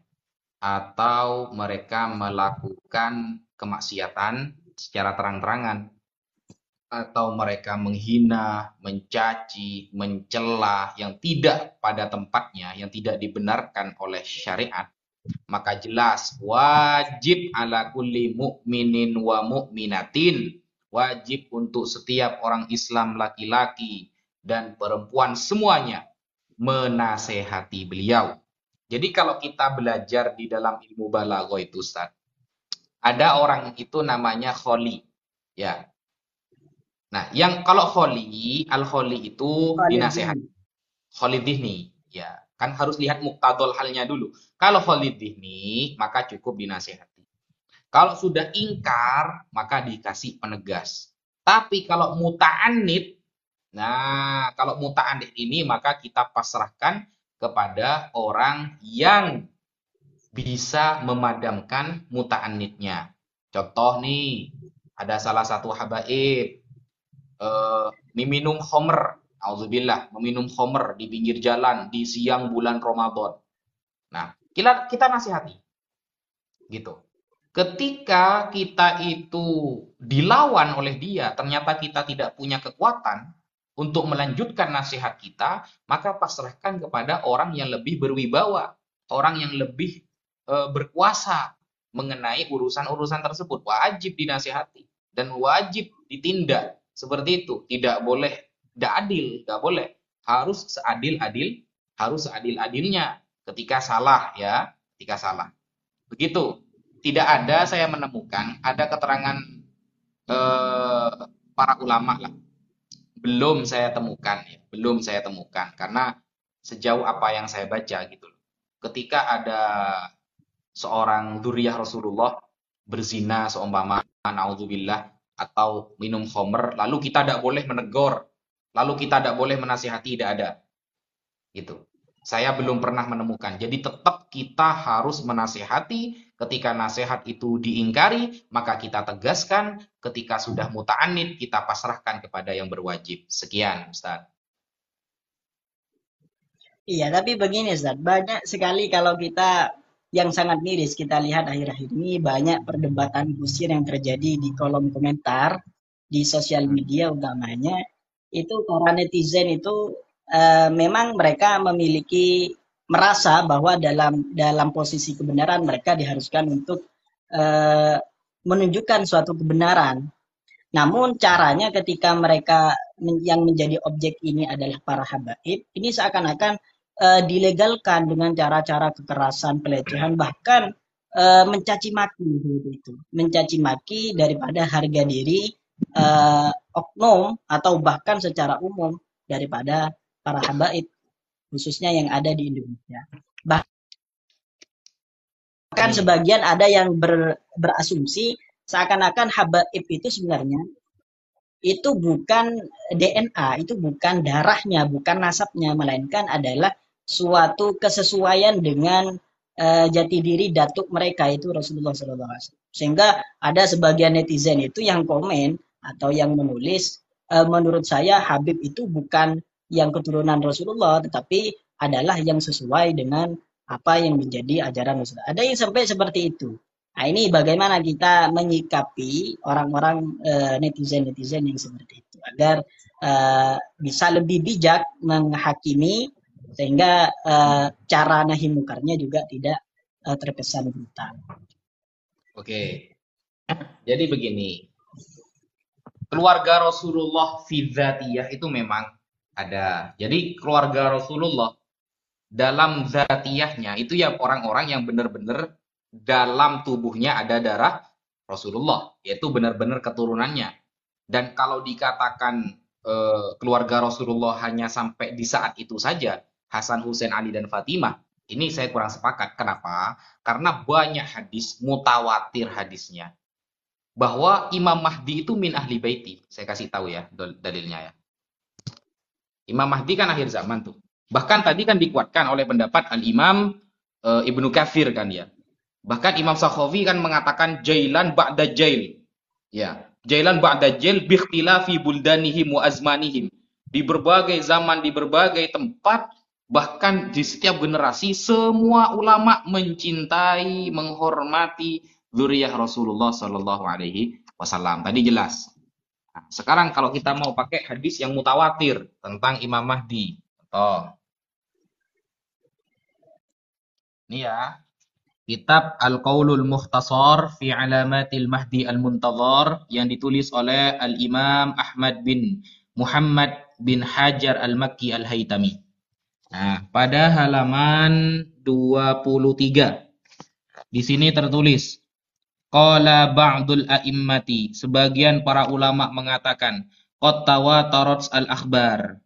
Atau mereka melakukan kemaksiatan secara terang-terangan? Atau mereka menghina, mencaci, mencela yang tidak pada tempatnya, yang tidak dibenarkan oleh syariat, maka jelas wajib ala kulli mu'minin wa mu'minatin wajib untuk setiap orang Islam laki-laki dan perempuan semuanya menasehati beliau. Jadi kalau kita belajar di dalam ilmu balaghah itu Ustaz, ada orang itu namanya kholi. Ya. Nah, yang kalau kholi, al-kholi itu dinasehati. Kholi dihni, ya. Kan harus lihat muktadol halnya dulu. Kalau kholi dihni, maka cukup dinasehati. Kalau sudah ingkar, maka dikasih penegas. Tapi kalau muta'anid, nah kalau muta'anid ini maka kita pasrahkan kepada orang yang bisa memadamkan muta'anidnya. Contoh nih, ada salah satu habaib. uh, meminum homer, auzubillah, meminum homer di pinggir jalan di siang bulan Ramadan. Nah, kita kita nasihati. Gitu. Ketika kita itu dilawan oleh dia, ternyata kita tidak punya kekuatan untuk melanjutkan nasihat kita, maka pasrahkan kepada orang yang lebih berwibawa, orang yang lebih e, berkuasa mengenai urusan-urusan tersebut. Wajib dinasihati dan wajib ditindak seperti itu. Tidak boleh tidak adil, tidak boleh. Harus seadil-adil, harus seadil-adilnya ketika salah ya, ketika salah. Begitu tidak ada saya menemukan ada keterangan eh, para ulama lah. Belum saya temukan ya, belum saya temukan karena sejauh apa yang saya baca gitu. Ketika ada seorang duriah Rasulullah berzina seumpama naudzubillah atau minum khamr lalu kita tidak boleh menegur lalu kita tidak boleh menasihati tidak ada gitu saya belum pernah menemukan. Jadi tetap kita harus menasehati ketika nasihat itu diingkari, maka kita tegaskan. Ketika sudah muta'anid, kita pasrahkan kepada yang berwajib. Sekian, Ustaz. Iya, tapi begini Ustaz, banyak sekali kalau kita yang sangat miris kita lihat akhir-akhir ini banyak perdebatan kusir yang terjadi di kolom komentar di sosial media utamanya itu para netizen itu uh, memang mereka memiliki merasa bahwa dalam dalam posisi kebenaran mereka diharuskan untuk uh, menunjukkan suatu kebenaran. Namun caranya ketika mereka yang menjadi objek ini adalah para habaib, ini seakan-akan uh, dilegalkan dengan cara-cara kekerasan, pelecehan, bahkan uh, mencaci maki itu, mencaci maki daripada harga diri uh, oknum atau bahkan secara umum daripada para habaib khususnya yang ada di Indonesia. Bahkan sebagian ada yang ber, berasumsi seakan-akan habaib itu sebenarnya itu bukan DNA, itu bukan darahnya, bukan nasabnya, melainkan adalah suatu kesesuaian dengan uh, jati diri datuk mereka itu Rasulullah SAW. Sehingga ada sebagian netizen itu yang komen atau yang menulis, uh, menurut saya Habib itu bukan yang keturunan Rasulullah, tetapi adalah yang sesuai dengan apa yang menjadi ajaran Rasulullah. Ada yang sampai seperti itu. Nah, ini bagaimana kita menyikapi orang-orang uh, netizen-netizen yang seperti itu agar uh, bisa lebih bijak menghakimi sehingga uh, cara nahi mukarnya juga tidak uh, terkesan brutal. Oke. Jadi begini. Keluarga Rasulullah fidzatiyah itu memang ada. Jadi keluarga Rasulullah dalam zatiyahnya itu ya orang-orang yang benar-benar dalam tubuhnya ada darah Rasulullah, yaitu benar-benar keturunannya. Dan kalau dikatakan e, keluarga Rasulullah hanya sampai di saat itu saja, Hasan, Husain, Ali, dan Fatimah, ini saya kurang sepakat. Kenapa? Karena banyak hadis, mutawatir hadisnya. Bahwa Imam Mahdi itu min ahli baiti. Saya kasih tahu ya dalilnya ya. Imam Mahdi kan akhir zaman tuh. Bahkan tadi kan dikuatkan oleh pendapat Al-Imam e, Ibnu Kafir kan ya. Bahkan Imam Sakhawi kan mengatakan jailan ba'da jail. Ya, jailan ba'da jail bikhtilafi buldanihim wa azmanihim. Di berbagai zaman, di berbagai tempat, bahkan di setiap generasi semua ulama mencintai, menghormati zuriyah Rasulullah Shallallahu alaihi wasallam. Tadi jelas. Nah, sekarang kalau kita mau pakai hadis yang mutawatir tentang Imam Mahdi. Contoh. Ini ya. Kitab Al-Qaulul Mukhtasar fi Alamatil Mahdi Al-Muntazar yang ditulis oleh Al-Imam Ahmad bin Muhammad bin Hajar Al-Makki Al-Haytami. Nah, pada halaman 23 di sini tertulis Qala ba'dul a'immati. Sebagian para ulama mengatakan. Qad tawatarat al-akhbar.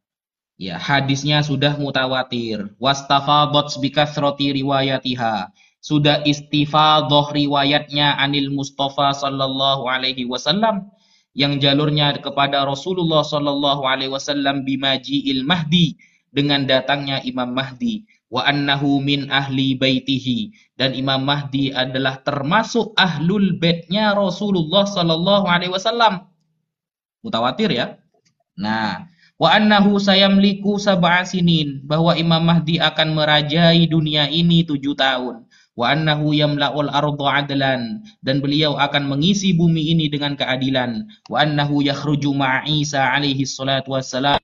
Ya, hadisnya sudah mutawatir. Wastafadat bikathrati riwayatiha. Sudah istifadhah riwayatnya anil Mustafa sallallahu alaihi wasallam yang jalurnya kepada Rasulullah sallallahu alaihi wasallam bimaji'il mahdi dengan datangnya Imam Mahdi wa annahu min ahli baitihi dan Imam Mahdi adalah termasuk ahlul baitnya Rasulullah sallallahu alaihi wasallam. Mutawatir ya. Nah, wa annahu sayamliku sab'a sinin bahwa Imam Mahdi akan merajai dunia ini tujuh tahun wa annahu yamla'ul arda adlan. Dan beliau akan mengisi bumi ini dengan keadilan. Wa annahu yakhruju ma'a Isa alaihi salatu wassalam.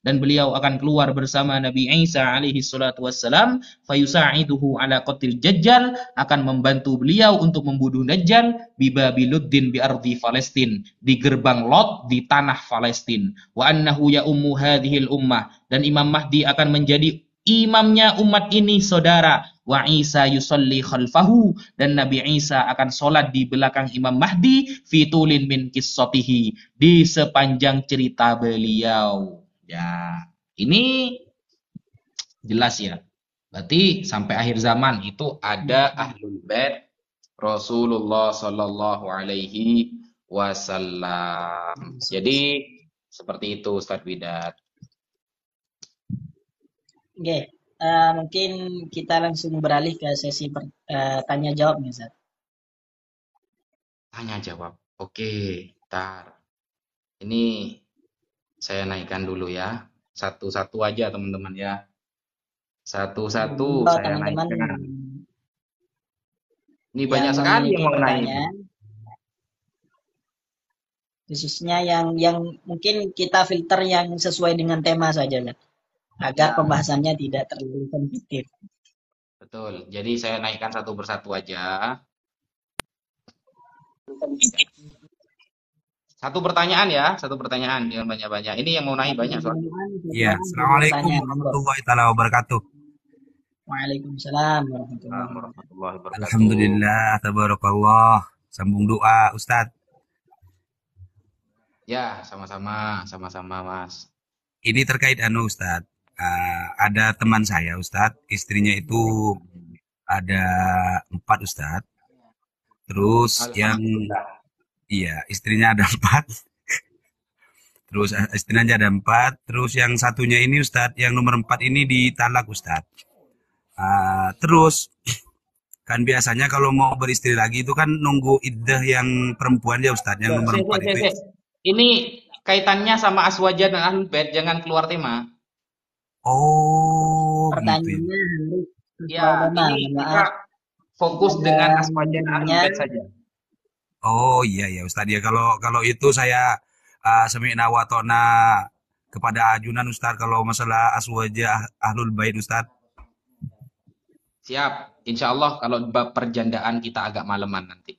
Dan beliau akan keluar bersama Nabi Isa alaihi salatu wassalam. Fayusa'iduhu ala qatil dajjal. Akan membantu beliau untuk membunuh Dajjal. Bi Babiluddin bi ardi Palestin. Di gerbang Lot di tanah Palestin. Wa annahu ya ummu hadhil ummah. Dan Imam Mahdi akan menjadi imamnya umat ini saudara. Wa Isa yusalli khalfahu. Dan Nabi Isa akan sholat di belakang Imam Mahdi fitulin min kissotihi di sepanjang cerita beliau. Ya ini jelas ya. Berarti sampai akhir zaman itu ada ahlul bait Rasulullah Sallallahu Alaihi Wasallam. Jadi seperti itu Ustaz Widat Oke, okay. uh, eh, mungkin kita langsung beralih ke sesi per, uh, tanya jawab nih, Zat. Tanya jawab. Oke, ntar. Ini saya naikkan dulu ya. Satu-satu aja teman-teman ya. Satu-satu oh, saya teman -teman naikkan. Ini banyak sekali yang mau nanya. Khususnya yang yang mungkin kita filter yang sesuai dengan tema saja, Zat agar ya. pembahasannya tidak terlalu sensitif. Betul. Jadi saya naikkan satu persatu aja. Satu pertanyaan ya, satu pertanyaan yang banyak-banyak. Ini yang mau naik banyak soalnya. Iya. Assalamualaikum warahmatullahi wabarakatuh. Waalaikumsalam warahmatullahi wabarakatuh. Alhamdulillah, tabarakallah. Sambung doa, Ustadz. Ya, sama-sama, sama-sama, Mas. Ini terkait anu, Ustadz uh, ada teman saya Ustadz, istrinya itu ada empat Ustadz. Terus yang iya istrinya ada empat. Terus eh, istrinya ada empat. Terus yang satunya ini Ustadz, yang nomor empat ini ditalak Ustadz. Uh, terus kan biasanya kalau mau beristri lagi itu kan nunggu iddah yang perempuan ya Ustadz, yang nomor empat itu. Ini kaitannya sama aswaja dan ahlul bait, jangan keluar tema. Oh, Pertanyaannya harus ya, ini kita fokus dengan asmaja dan saja. Oh iya ya Ustaz ya kalau kalau itu saya uh, semi'na wa kepada ajunan Ustaz kalau masalah aswaja ahlul bait Ustaz. Siap. Insya Allah kalau bab perjandaan kita agak maleman nanti.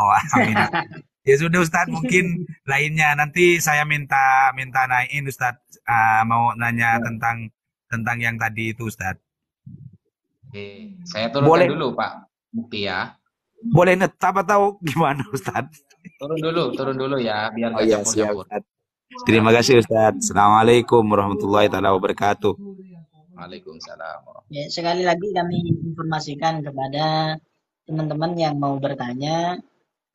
Oh amin. [laughs] Ya sudah Ustadz, mungkin [laughs] lainnya nanti saya minta minta naikin Ustadz uh, mau nanya ya. tentang tentang yang tadi itu Ustadz. Oke, saya turunkan Boleh. dulu Pak Bukti ya. Boleh netap atau gimana Ustadz? Turun dulu, turun dulu ya, biar oh, iya, campur Terima kasih Ustadz. Assalamualaikum warahmatullahi wabarakatuh. Waalaikumsalam. Ya, sekali lagi kami informasikan kepada teman-teman yang mau bertanya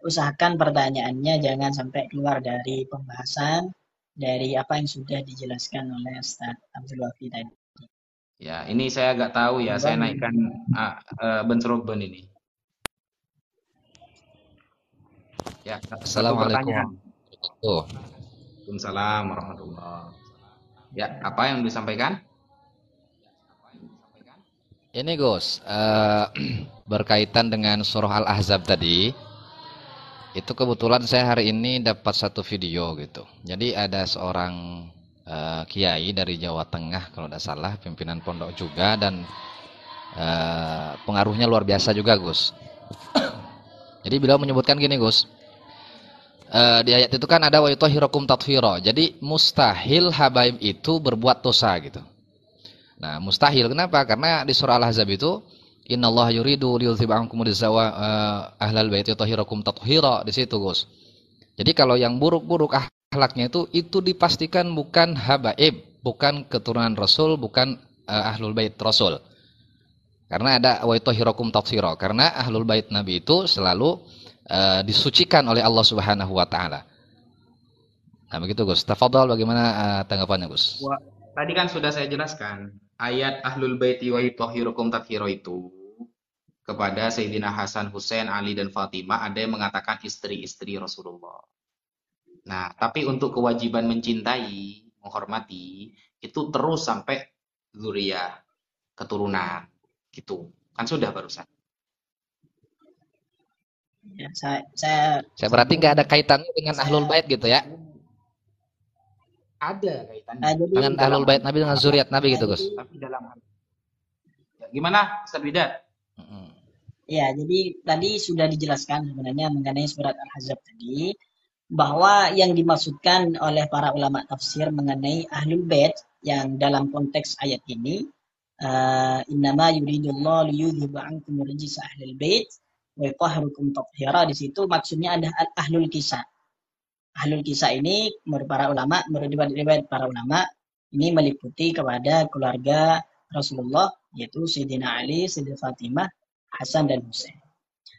usahakan pertanyaannya jangan sampai keluar dari pembahasan dari apa yang sudah dijelaskan oleh Ustaz Abdul Wafi tadi. Ya, ini saya agak tahu ya, saya naikkan uh, uh, bentroben ini. Ya, Assalamualaikum. Waalaikumsalam warahmatullahi Ya, apa yang disampaikan? Ini Gus, uh, [clears throat] berkaitan dengan surah Al-Ahzab tadi, itu kebetulan saya hari ini dapat satu video gitu. Jadi ada seorang uh, kiai dari Jawa Tengah kalau tidak salah pimpinan pondok juga dan uh, pengaruhnya luar biasa juga Gus. [coughs] Jadi beliau menyebutkan gini Gus. Uh, di ayat itu kan ada wa tathira jadi mustahil habaib itu berbuat dosa gitu. Nah mustahil kenapa? Karena di surah Al-Ahzab itu Allah yuridu liyudhib ankum rizawa uh, ahlal bait yutahhirakum tathira di situ, Gus. Jadi kalau yang buruk-buruk akhlaknya itu itu dipastikan bukan habaib, bukan keturunan Rasul, bukan uh, ahlul bait Rasul. Karena ada wa yutahhirakum tathira. Karena ahlul bait Nabi itu selalu uh, disucikan oleh Allah Subhanahu wa taala. Nah, begitu Gus. Tafadhol bagaimana uh, tanggapannya, Gus? Tadi kan sudah saya jelaskan ayat ahlul baiti wa yutahhirukum tathira itu kepada Sayyidina Hasan, Hussein, Ali dan Fatimah ada yang mengatakan istri-istri Rasulullah. Nah, tapi untuk kewajiban mencintai, menghormati, itu terus sampai zuriyah, keturunan. Gitu. Kan sudah barusan. Ya, saya, saya, saya berarti nggak ada kaitannya dengan saya, ahlul bait gitu ya? Ada kaitannya. Nah, dengan ahlul bait Nabi dengan zuriat Nabi gitu, Gus. Tapi dalam ya, gimana, Ustaz Bidat? Ya, jadi tadi sudah dijelaskan sebenarnya mengenai surat Al-Ahzab tadi bahwa yang dimaksudkan oleh para ulama tafsir mengenai ahlul bait yang dalam konteks ayat ini uh, innama yuridullahu liyudhiba ankum rijsa ahlul bait wa yutahhirukum tathira di situ maksudnya ada ahlul kisah. Ahlul kisah ini menurut para ulama, menurut riwayat para ulama ini meliputi kepada keluarga Rasulullah yaitu Sayyidina Ali, Sayyidina Fatimah, Hasan dan Husain.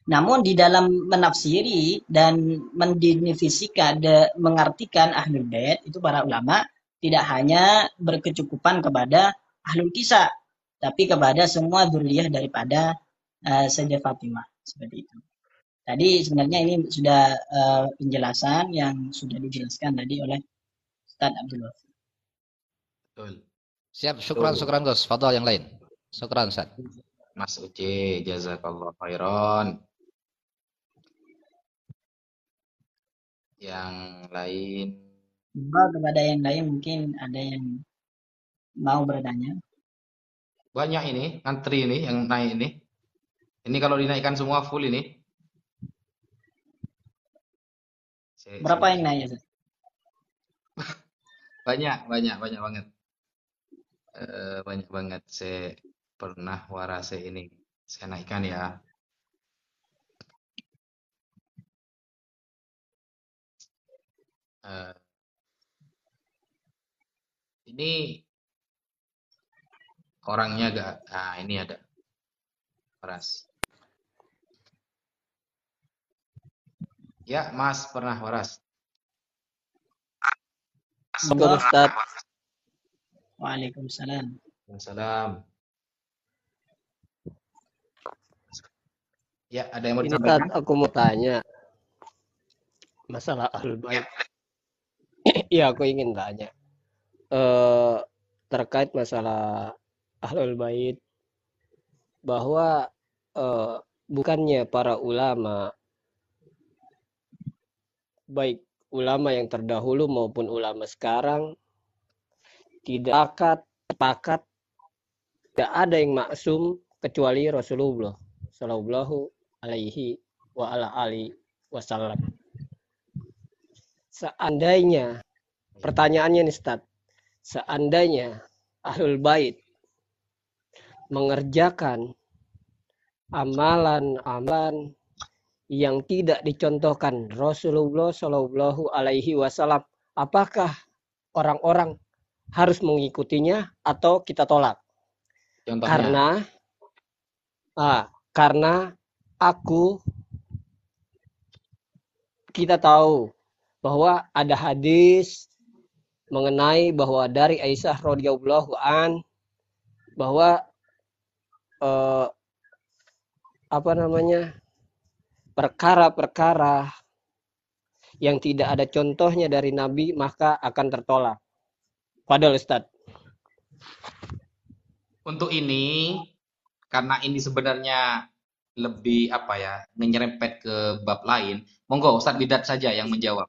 Namun di dalam menafsiri dan mendefinisikan, mengartikan ahlul bait itu para ulama tidak hanya berkecukupan kepada ahlul kisah, tapi kepada semua zuriyah daripada uh, Sayyidah Fatimah seperti itu. Tadi sebenarnya ini sudah uh, penjelasan yang sudah dijelaskan tadi oleh Ustaz Abdul Wafi. Betul. Siap, syukran, syukran Gus. Fadal yang lain. Syukran Ustaz. Mas Uci, jazakallah khairan. Yang lain. Coba kepada yang lain mungkin ada yang mau bertanya. Banyak ini, ngantri ini, yang naik ini. Ini kalau dinaikkan semua full ini. Berapa yang naik? [laughs] banyak, banyak, banyak banget. Uh, banyak banget. Saya pernah warase ini saya naikkan ya. Uh, ini orangnya agak, ah ini ada waras. Ya, Mas pernah waras. Assalamualaikum Waalaikumsalam. Waalaikumsalam. Ya, ada yang mau Ini Tat, aku mau tanya masalah ahlul bait. Iya, [clears throat] aku ingin tanya. Eh, terkait masalah ahlul bait bahwa eh, bukannya para ulama baik ulama yang terdahulu maupun ulama sekarang tidak akan sepakat tidak ada yang maksum kecuali Rasulullah Shallallahu alaihi wa ala ali wasallam. Seandainya, pertanyaannya nih Ustaz, seandainya Ahlul Bait mengerjakan amalan-amalan yang tidak dicontohkan Rasulullah Shallallahu Alaihi Wasallam, apakah orang-orang harus mengikutinya atau kita tolak? Contohnya? Karena, ah, karena aku kita tahu bahwa ada hadis mengenai bahwa dari Aisyah radhiyallahu an bahwa eh, apa namanya perkara-perkara yang tidak ada contohnya dari Nabi maka akan tertolak. Padahal Ustaz. Untuk ini karena ini sebenarnya lebih apa ya menyerempet ke bab lain. Monggo Ustaz Bidat saja yang menjawab.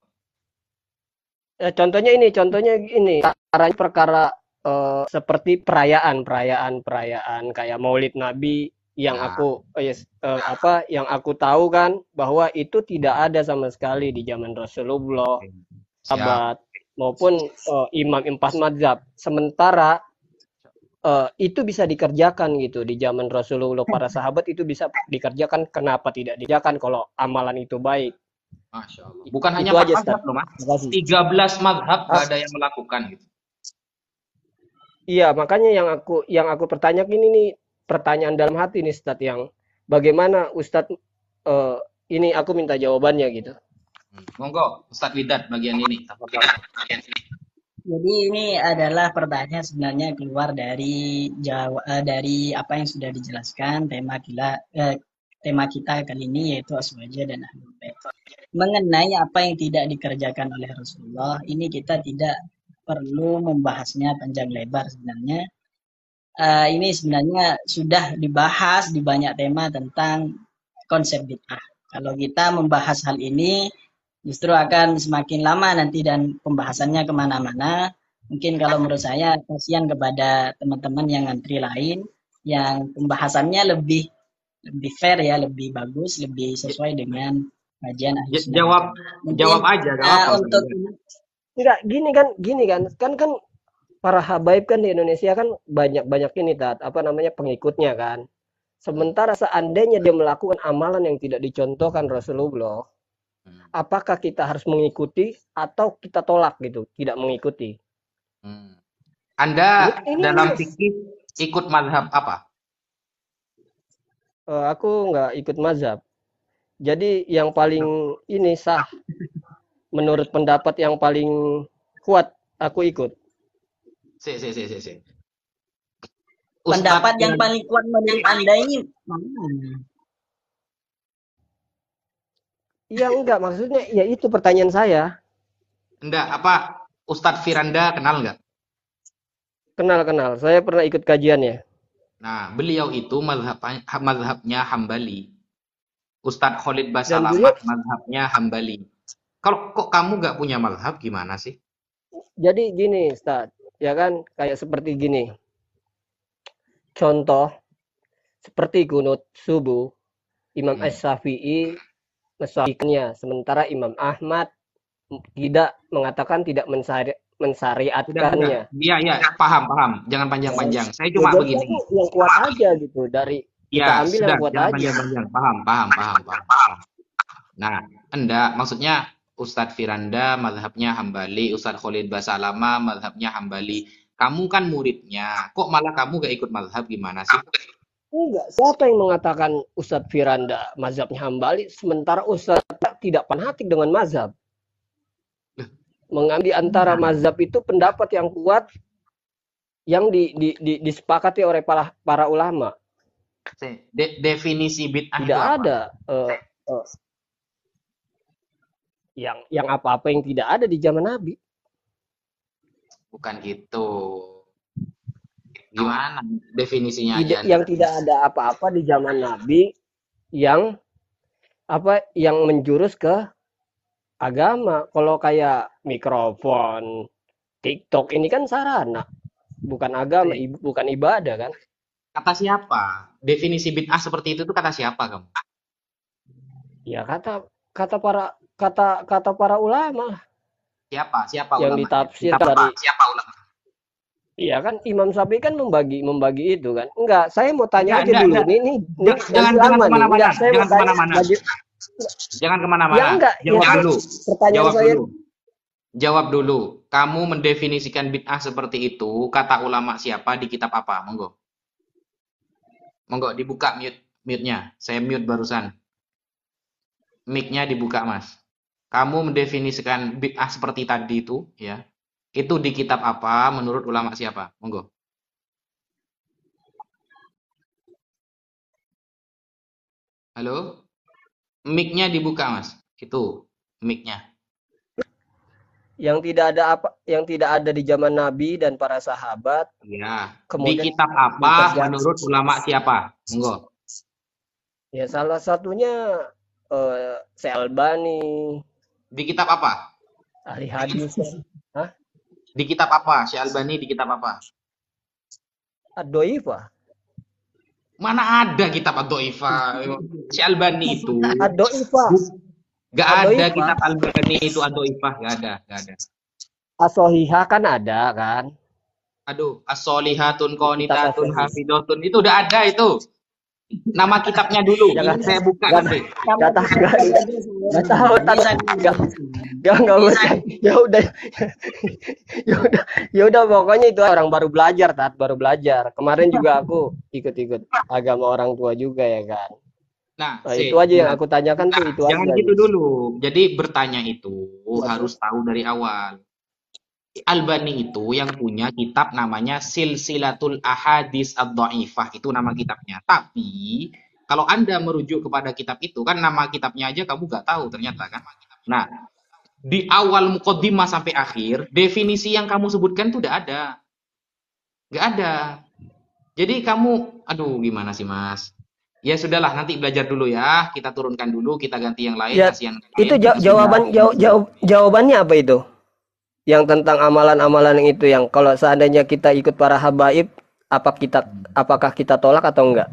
Ya, contohnya ini contohnya ini. Caranya perkara uh, seperti perayaan perayaan perayaan. Kayak Maulid Nabi yang nah. aku uh, yes, uh, apa yang aku tahu kan bahwa itu tidak ada sama sekali di zaman Rasulullah sahabat maupun uh, imam empat mazhab sementara uh, itu bisa dikerjakan gitu. Di zaman Rasulullah para sahabat itu bisa dikerjakan. Kenapa tidak dikerjakan kalau amalan itu baik? Masya Allah. Bukan itu hanya aja, mazhab loh mas. 13 mazhab ada yang melakukan gitu. Iya makanya yang aku yang aku pertanyakan ini nih pertanyaan dalam hati nih Ustadz yang bagaimana Ustadz uh, ini aku minta jawabannya gitu. Hmm. monggo Ustadz Widat bagian ini. Bagian ini jadi ini adalah pertanyaan sebenarnya keluar dari Jawa, uh, dari apa yang sudah dijelaskan tema gila uh, tema kita kali ini yaitu aswaja dan ahlul. Mengenai apa yang tidak dikerjakan oleh Rasulullah, ini kita tidak perlu membahasnya panjang lebar sebenarnya. Uh, ini sebenarnya sudah dibahas di banyak tema tentang konsep bid'ah. Kalau kita membahas hal ini, justru akan semakin lama nanti dan pembahasannya ke mana-mana. Mungkin kalau menurut saya, kasihan kepada teman-teman yang antri lain, yang pembahasannya lebih lebih fair ya, lebih bagus, lebih sesuai dengan kajian ya, Jawab Mungkin, jawab aja, uh, untuk enggak gini kan, gini kan, kan kan para habaib kan di Indonesia kan banyak-banyak ini tat, apa namanya pengikutnya kan. Sementara seandainya dia melakukan amalan yang tidak dicontohkan Rasulullah, hmm. apakah kita harus mengikuti atau kita tolak gitu, tidak mengikuti? Hmm. Anda ini, dalam fikih ikut mazhab apa? Uh, aku nggak ikut mazhab. Jadi yang paling ini sah menurut pendapat yang paling kuat aku ikut. Si, si, si, si, si. Pendapat yang paling kuat menurut Anda ini mana? Iya enggak, maksudnya ya itu pertanyaan saya. Enggak, apa Ustadz Firanda kenal enggak? Kenal, kenal. Saya pernah ikut kajiannya. Nah, beliau itu mazhabnya Hambali. Ustadz Khalid Basalamat beliau... mazhabnya Hambali. Kalau kok kamu nggak punya mazhab gimana sih? Jadi gini, Ustadz. Ya kan, kayak seperti gini. Contoh seperti kunut subuh Imam hmm. As-Syafi'i mensyariatkannya sementara Imam Ahmad tidak mengatakan tidak mensari, mensyariatkannya. Iya iya paham paham jangan panjang-panjang. Saya cuma ya, begini. Yang kuat aja gitu dari ya, kita ambil sudah, yang kuat aja. Panjang-panjang. Paham paham paham paham. paham. Nah, Anda maksudnya Ustadz Firanda mazhabnya Hambali, Ustadz Khalid Basalama mazhabnya Hambali kamu kan muridnya, kok malah kamu gak ikut mazhab gimana sih? Enggak, siapa yang mengatakan Ustadz Firanda mazhabnya Hambali, sementara Ustadz tidak fanatik dengan mazhab. Mengambil antara mazhab itu pendapat yang kuat yang di, di, di, disepakati oleh para, para ulama. De, definisi bid'ah tidak ada uh, uh, yang yang apa-apa yang tidak ada di zaman Nabi. Bukan gitu. Gimana definisinya tidak, aja? Yang tidak ada apa-apa di zaman Nabi yang apa yang menjurus ke agama. Kalau kayak mikrofon, TikTok ini kan sarana, bukan agama, ibu, bukan ibadah kan? Kata siapa? Definisi bid'ah seperti itu tuh kata siapa kamu? Ya kata kata para kata kata para ulama. Siapa? Siapa yang ulama? ditafsir siapa, dari siapa ulama? Iya kan Imam Syafi'i kan membagi membagi itu kan. Enggak, saya mau tanya enggak, aja enggak, dulu. Enggak. Ini ini jangan jangan ke mana-mana. Enggak, saya jangan ke mana-mana. Jangan ke mana-mana. Ya enggak, jawab ya, dulu. Pertanyaan jawab saya dulu. Jawab dulu. Kamu mendefinisikan bid'ah seperti itu, kata ulama siapa di kitab apa? Monggo. Monggo dibuka mute mute-nya. Saya mute barusan. Mic-nya dibuka, Mas kamu mendefinisikan bid'ah seperti tadi itu, ya, itu di kitab apa menurut ulama siapa? Monggo. Halo? Mic-nya dibuka, Mas. Itu mic-nya. Yang tidak ada apa yang tidak ada di zaman Nabi dan para sahabat. Ya. Kemudian di kitab apa menurut ulama siapa? Monggo. Ya salah satunya uh, Albani, di kitab apa? Ahli hadis. [laughs] Hah? Di kitab apa? Si Albani di kitab apa? Ad-Doifa. Mana ada kitab Ad-Doifa? Si Albani itu. Ad-Doifa. Gak ada kitab Albani itu Ad-Doifa. Gak ada. Gak ada. Asohiha kan ada kan? Aduh, asolihatun konitatun hafidotun itu udah ada itu. Nama kitabnya dulu. Jangan saya buka gak, nanti. Gak tahu. Gak tahu. Gak gak gak usah. Ya udah. [laughs] Ya udah. Ya udah pokoknya itu orang baru belajar tat, baru belajar. Kemarin juga aku ikut-ikut agama orang tua juga ya kan. Nah, nah itu aja yang aku tanyakan nah, tuh itu jangan aja. gitu dulu. Jadi bertanya itu harus tahu dari awal. Albani itu yang punya kitab namanya Silsilatul Ahadis Ad-Dhaifah. Itu nama kitabnya. Tapi Kalau Anda merujuk kepada kitab itu, kan nama kitabnya aja kamu nggak tahu ternyata kan. Nah, di awal mukaddimah sampai akhir, definisi yang kamu sebutkan itu udah ada. Nggak ada. Jadi kamu, aduh gimana sih mas? Ya sudahlah, nanti belajar dulu ya. Kita turunkan dulu, kita ganti yang lain. Ya, kasihan Itu jawaban jaw- jaw- jawabannya apa itu? Yang tentang amalan-amalan itu yang kalau seandainya kita ikut para habaib, apa kita apakah kita tolak atau enggak?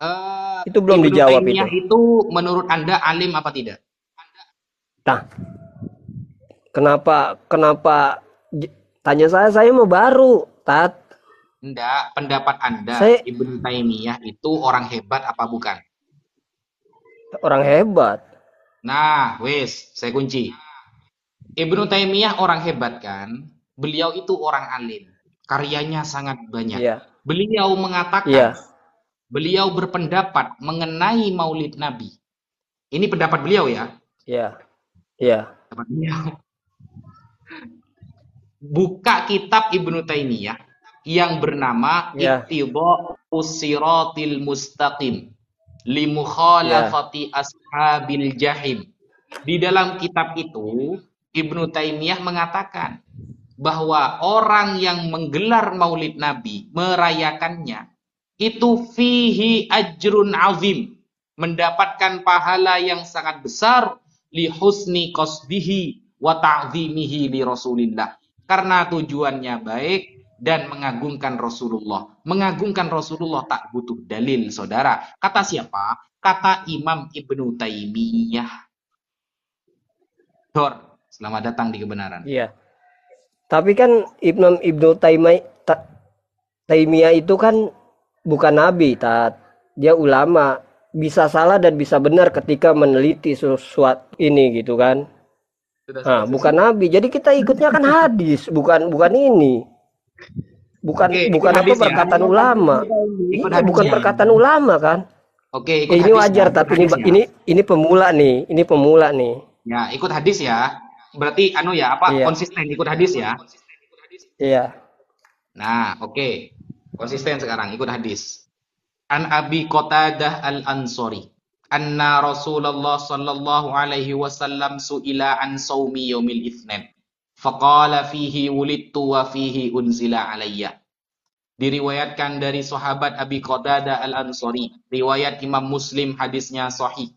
Eh, Itu belum dijawab itu. itu menurut Anda alim apa tidak? Nah, kenapa kenapa tanya saya saya mau baru, Tat. Enggak, pendapat Anda Saya- Ibnu Taimiyah itu orang hebat apa bukan? Orang hebat. Nah, wes, saya kunci. Ibnu Taimiyah orang hebat kan? Beliau itu orang alim. Karyanya sangat banyak. Iya. Beliau mengatakan, Iya. beliau berpendapat mengenai Maulid Nabi. Ini pendapat beliau ya. Iya. Iya. Pendapat beliau. Buka kitab Ibnu Taimiyah yang bernama Iya. Ittiba'us Siratil Mustaqim limukhalafati ashabil jahim. Di dalam kitab itu Ibnu Taimiyah mengatakan bahwa orang yang menggelar Maulid Nabi, merayakannya, itu fihi ajrun azim, mendapatkan pahala yang sangat besar li husni qasdihi wa ta'zimihi li Rasulillah. Karena tujuannya baik dan mengagungkan Rasulullah. Mengagungkan Rasulullah tak butuh dalil, saudara. Kata siapa? Kata Imam Ibnu Taimiyah. Selamat datang di kebenaran. Iya. Tapi kan Ibnu Ibnu Taimiyah Ta- Taimiyah itu kan bukan nabi, Tat. Dia ulama, bisa salah dan bisa benar ketika meneliti sesuatu ini gitu kan. Nah, bukan nabi. Jadi kita ikutnya kan hadis, bukan bukan ini. Bukan Oke, bukan apa hadis ya. perkataan ulama. Ikut Iya, hadis bukan perkataan ulama kan. Oke, ikut Eh, ini hadis wajar tapi ini ini ini pemula nih, ini pemula nih. Ya, ikut hadis ya. Berarti anu ya, apa Iya. konsisten ikut hadis ya. Iya. Nah, oke. Konsisten sekarang ikut hadis. An Abi Qatadah Al-Ansari. Anna Rasulullah sallallahu alaihi wasallam su'ila an saumi yaumil itsnin. Faqala fihi wulidtu wa fihi unzila alayya. Diriwayatkan dari sahabat Abi Qatadah Al-Ansari. Riwayat Imam Muslim hadisnya sahih.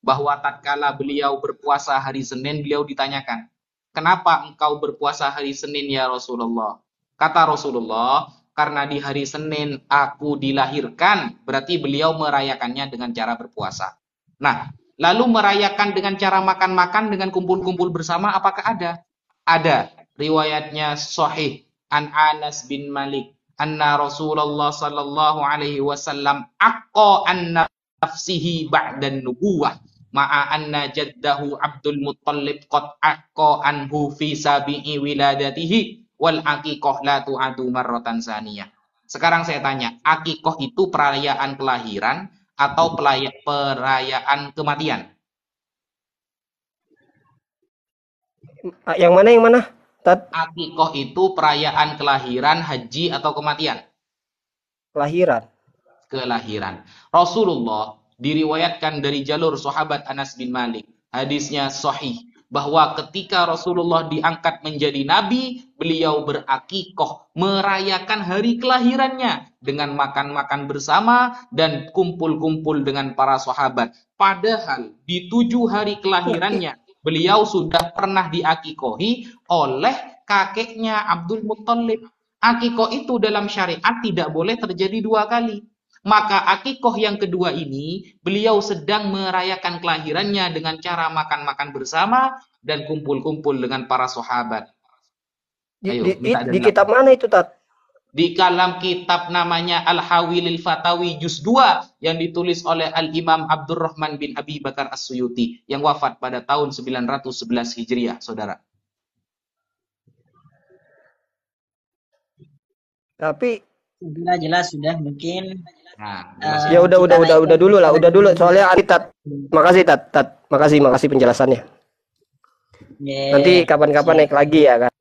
Bahwa tatkala beliau berpuasa hari Senin, beliau ditanyakan, Kenapa engkau berpuasa hari Senin ya Rasulullah? Kata Rasulullah, karena di hari Senin aku dilahirkan, berarti beliau merayakannya dengan cara berpuasa. Nah, lalu merayakan dengan cara makan-makan dengan kumpul-kumpul bersama apakah ada? Ada. Riwayatnya sahih an Anas bin Malik anna Rasulullah sallallahu alaihi wasallam aqqa an nafsihi ba'dan nubuwah ma'a anna jaddahu Abdul Muttalib qad aqqa anhu fi sabi'i wiladatihi wal aqiqah la tu'adu marratan saniyah. Sekarang saya tanya, akikoh itu perayaan kelahiran atau perayaan kematian? Ah, Yang mana yang mana? Tat Akikoh itu perayaan kelahiran, haji atau kematian? kelahiran. Kelahiran. Rasulullah diriwayatkan dari jalur sahabat Anas bin Malik. Hadisnya sahih bahwa ketika Rasulullah diangkat menjadi nabi, beliau berakikoh, merayakan hari kelahirannya dengan makan-makan bersama dan kumpul-kumpul dengan para sahabat. Padahal di tujuh hari kelahirannya, beliau sudah pernah diakikohi oleh kakeknya Abdul Muttalib. Akikoh itu dalam syariat tidak boleh terjadi dua kali. Maka akikoh yang kedua ini, beliau sedang merayakan kelahirannya dengan cara makan-makan bersama dan kumpul-kumpul dengan para sahabat. Di, Ayo, di, di, di kitab mana itu, Tat? Di dalam kitab namanya Al-Hawilil Fatawi Juz 2 yang ditulis oleh Al-Imam Abdurrahman bin Abi Bakar As-Suyuti yang wafat pada tahun 911 Hijriah, Saudara. Tapi Sudah jelas sudah mungkin Nah, Eh, ya udah udah udah udah dulu lah, udah dulu soalnya Ari Tat. Makasih Tat, Tat. Makasih, makasih penjelasannya. ya, Nanti kapan-kapan naik lagi ya kan.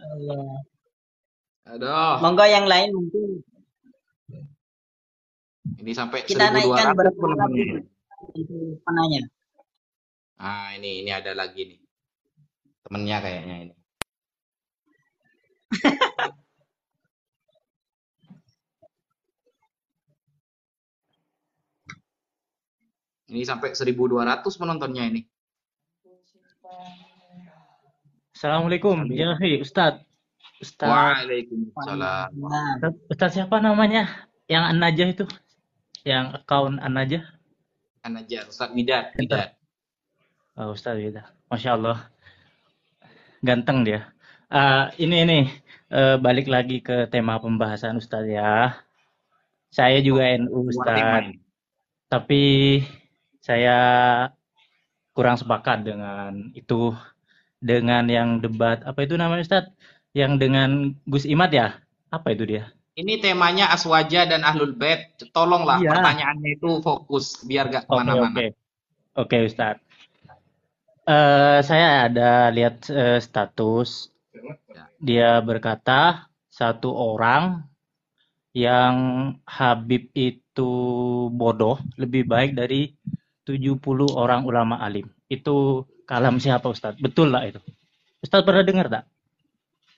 Allah. Aduh. Monggo yang lain mungkin Ini sampai kita 1200 naikkan berapa penanya. Ah, ini ini ada lagi nih. Temennya kayaknya ini. [laughs] Ini sampai 1200 penontonnya ini. Assalamualaikum, ya hey, Ustadz. Ustadz, Waalaikumsalam. Ustadz siapa namanya? Yang An-Najah itu? Yang account An-Najah? Anajar Ustaz Widat, Widat. Oh, Ustadz beda. Masya Allah. Ganteng dia. Ah, ini ini eh, balik lagi ke tema pembahasan Ustadz ya. Saya juga NU Keluar tema Ustadz, tapi saya kurang sepakat dengan itu dengan yang debat apa itu namanya Ustadz? Yang dengan Gus Imat ya? Apa itu dia? Ini temanya Aswaja dan Ahlul Bait. Tolonglah Iya. pertanyaannya itu fokus biar gak Oke, ke mana-mana. oke. Oke, Ustadz. Eh, saya ada lihat eh, status. Dia berkata, satu orang yang Habib itu bodoh lebih baik dari 70 orang ulama alim. Itu kalam siapa Ustadz? Betul lah itu. Ustadz pernah dengar tak?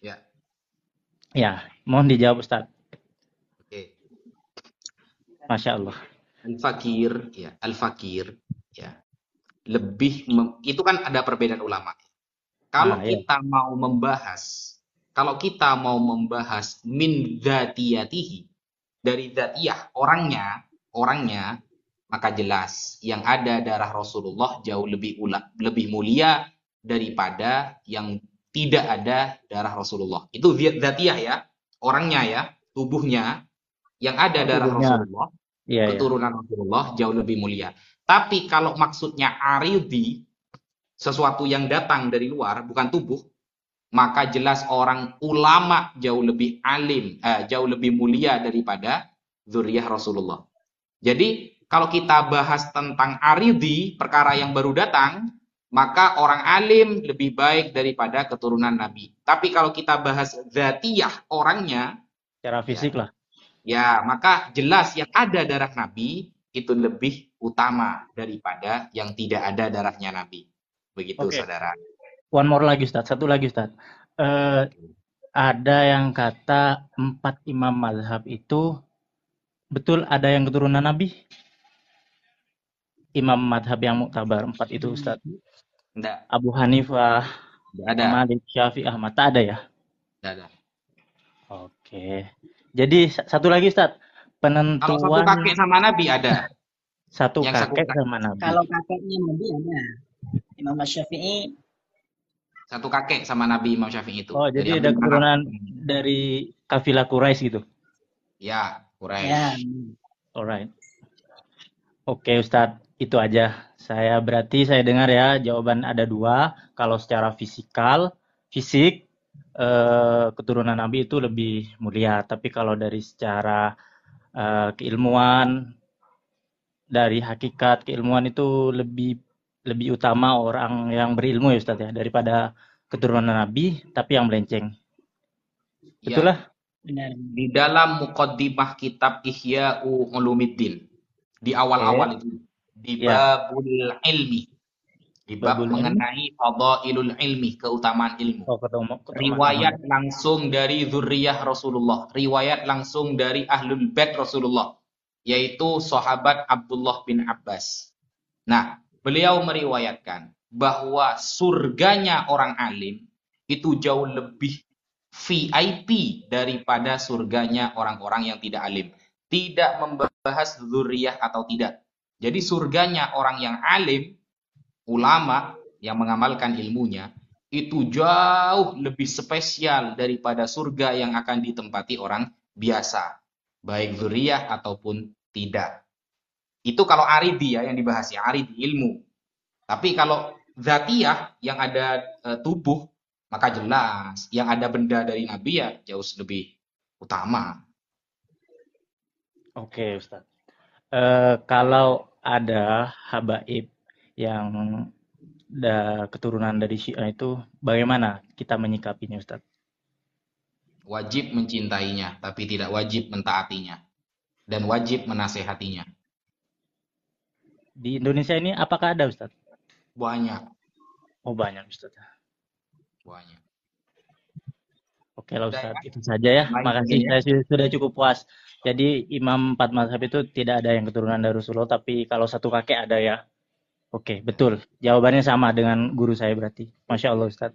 Ya. Ya, mohon dijawab Ustadz. Oke. Masya Allah. Al-Fakir, ya, Al-Fakir, ya. Lebih mem- itu kan ada perbedaan ulama. Kalau Nah, iya. kita mau membahas, kalau kita mau membahas min dzatiyatihi dari dzatiyah orangnya, orangnya maka jelas yang ada darah Rasulullah jauh lebih ula, lebih mulia daripada yang tidak ada darah Rasulullah. Itu dzatiyah ya, orangnya ya, tubuhnya yang ada darah Tubuhnya. Rasulullah Iya, iya. keturunan Rasulullah jauh lebih mulia. Tapi kalau maksudnya aridi, sesuatu yang datang dari luar, bukan tubuh, maka jelas orang ulama jauh lebih alim, eh, jauh lebih mulia daripada zuriyah Rasulullah. Jadi kalau kita bahas tentang aridi, perkara yang baru datang, maka orang alim lebih baik daripada keturunan Nabi. Tapi kalau kita bahas zatiyah orangnya, Secara fisik lah. Ya, maka jelas yang ada darah Nabi itu lebih utama daripada yang tidak ada darahnya Nabi. Begitu, Oke. saudara. One more lagi Ustadz, satu lagi Ustadz. Eh, ada yang kata empat imam mazhab itu betul ada yang keturunan Nabi? Imam mazhab yang muktabar empat itu Ustadz. Enggak, Abu Hanifah, enggak ada. Malik, Syafi'i, Ahmad. Tak ada ya? Enggak ada. Oke. Jadi sa- satu lagi Ustadz. Kalau satu Penentuan kakek sama Nabi ada. satu yang satu kakek kakek. sama Nabi. kalau kakeknya Nabi ada. Imam Syafi'i Satu kakek sama Nabi Imam Syafi'i itu. Oh, jadi ada keturunan dari kafilah Quraisy gitu. Ya, Quraisy. ya. Alright. Oke Ustadz, itu aja. Saya berarti saya dengar ya jawaban ada dua. Kalau secara fisikal, fisik eh, keturunan Nabi itu lebih mulia. Tapi kalau dari secara eh, keilmuan, dari hakikat keilmuan itu lebih lebih utama orang yang berilmu ya Ustadz ya daripada keturunan Nabi, tapi yang melenceng. Ya. Betul lah. Benar. Di dalam muqaddimah kitab Ihya'u Ulumiddin. Di awal-awal itu. Di Ya. babul ilmi. Di bab mengenai fadailul ilmi, keutamaan ilmu. Oh, ketemu, ketemu. riwayat langsung dari zuriyah Rasulullah, riwayat langsung dari ahlul bait Rasulullah, yaitu sahabat Abdullah bin Abbas. Nah, beliau meriwayatkan bahwa surganya orang alim itu jauh lebih VIP daripada surganya orang-orang yang tidak alim. Tidak membahas zuriyah atau tidak. Jadi surganya orang yang alim, ulama yang mengamalkan ilmunya, itu jauh lebih spesial daripada surga yang akan ditempati orang biasa, baik zuriyah ataupun tidak. Itu kalau aridi ya yang dibahas ya, aridi ilmu. Tapi kalau zatiyah yang ada eh, tubuh, maka jelas yang ada benda dari Nabi ya jauh lebih utama. Oke, Ustaz. Eh, kalau ada habaib yang da, keturunan dari Syiah itu, bagaimana kita menyikapinya, Ustaz? wajib mencintainya, tapi tidak wajib mentaatinya. Dan wajib menasehatinya. Di Indonesia ini apakah ada Ustaz? Banyak. Oh banyak Ustaz. Banyak. Oke lah Ustaz, itu saja ya. Makasih, ya. saya su- sudah cukup puas. Jadi imam empat mazhab itu tidak ada yang keturunan dari Rasulullah, tapi kalau satu kakek ada ya. Oke, betul. Jawabannya sama dengan guru saya berarti. Masya Allah Ustaz.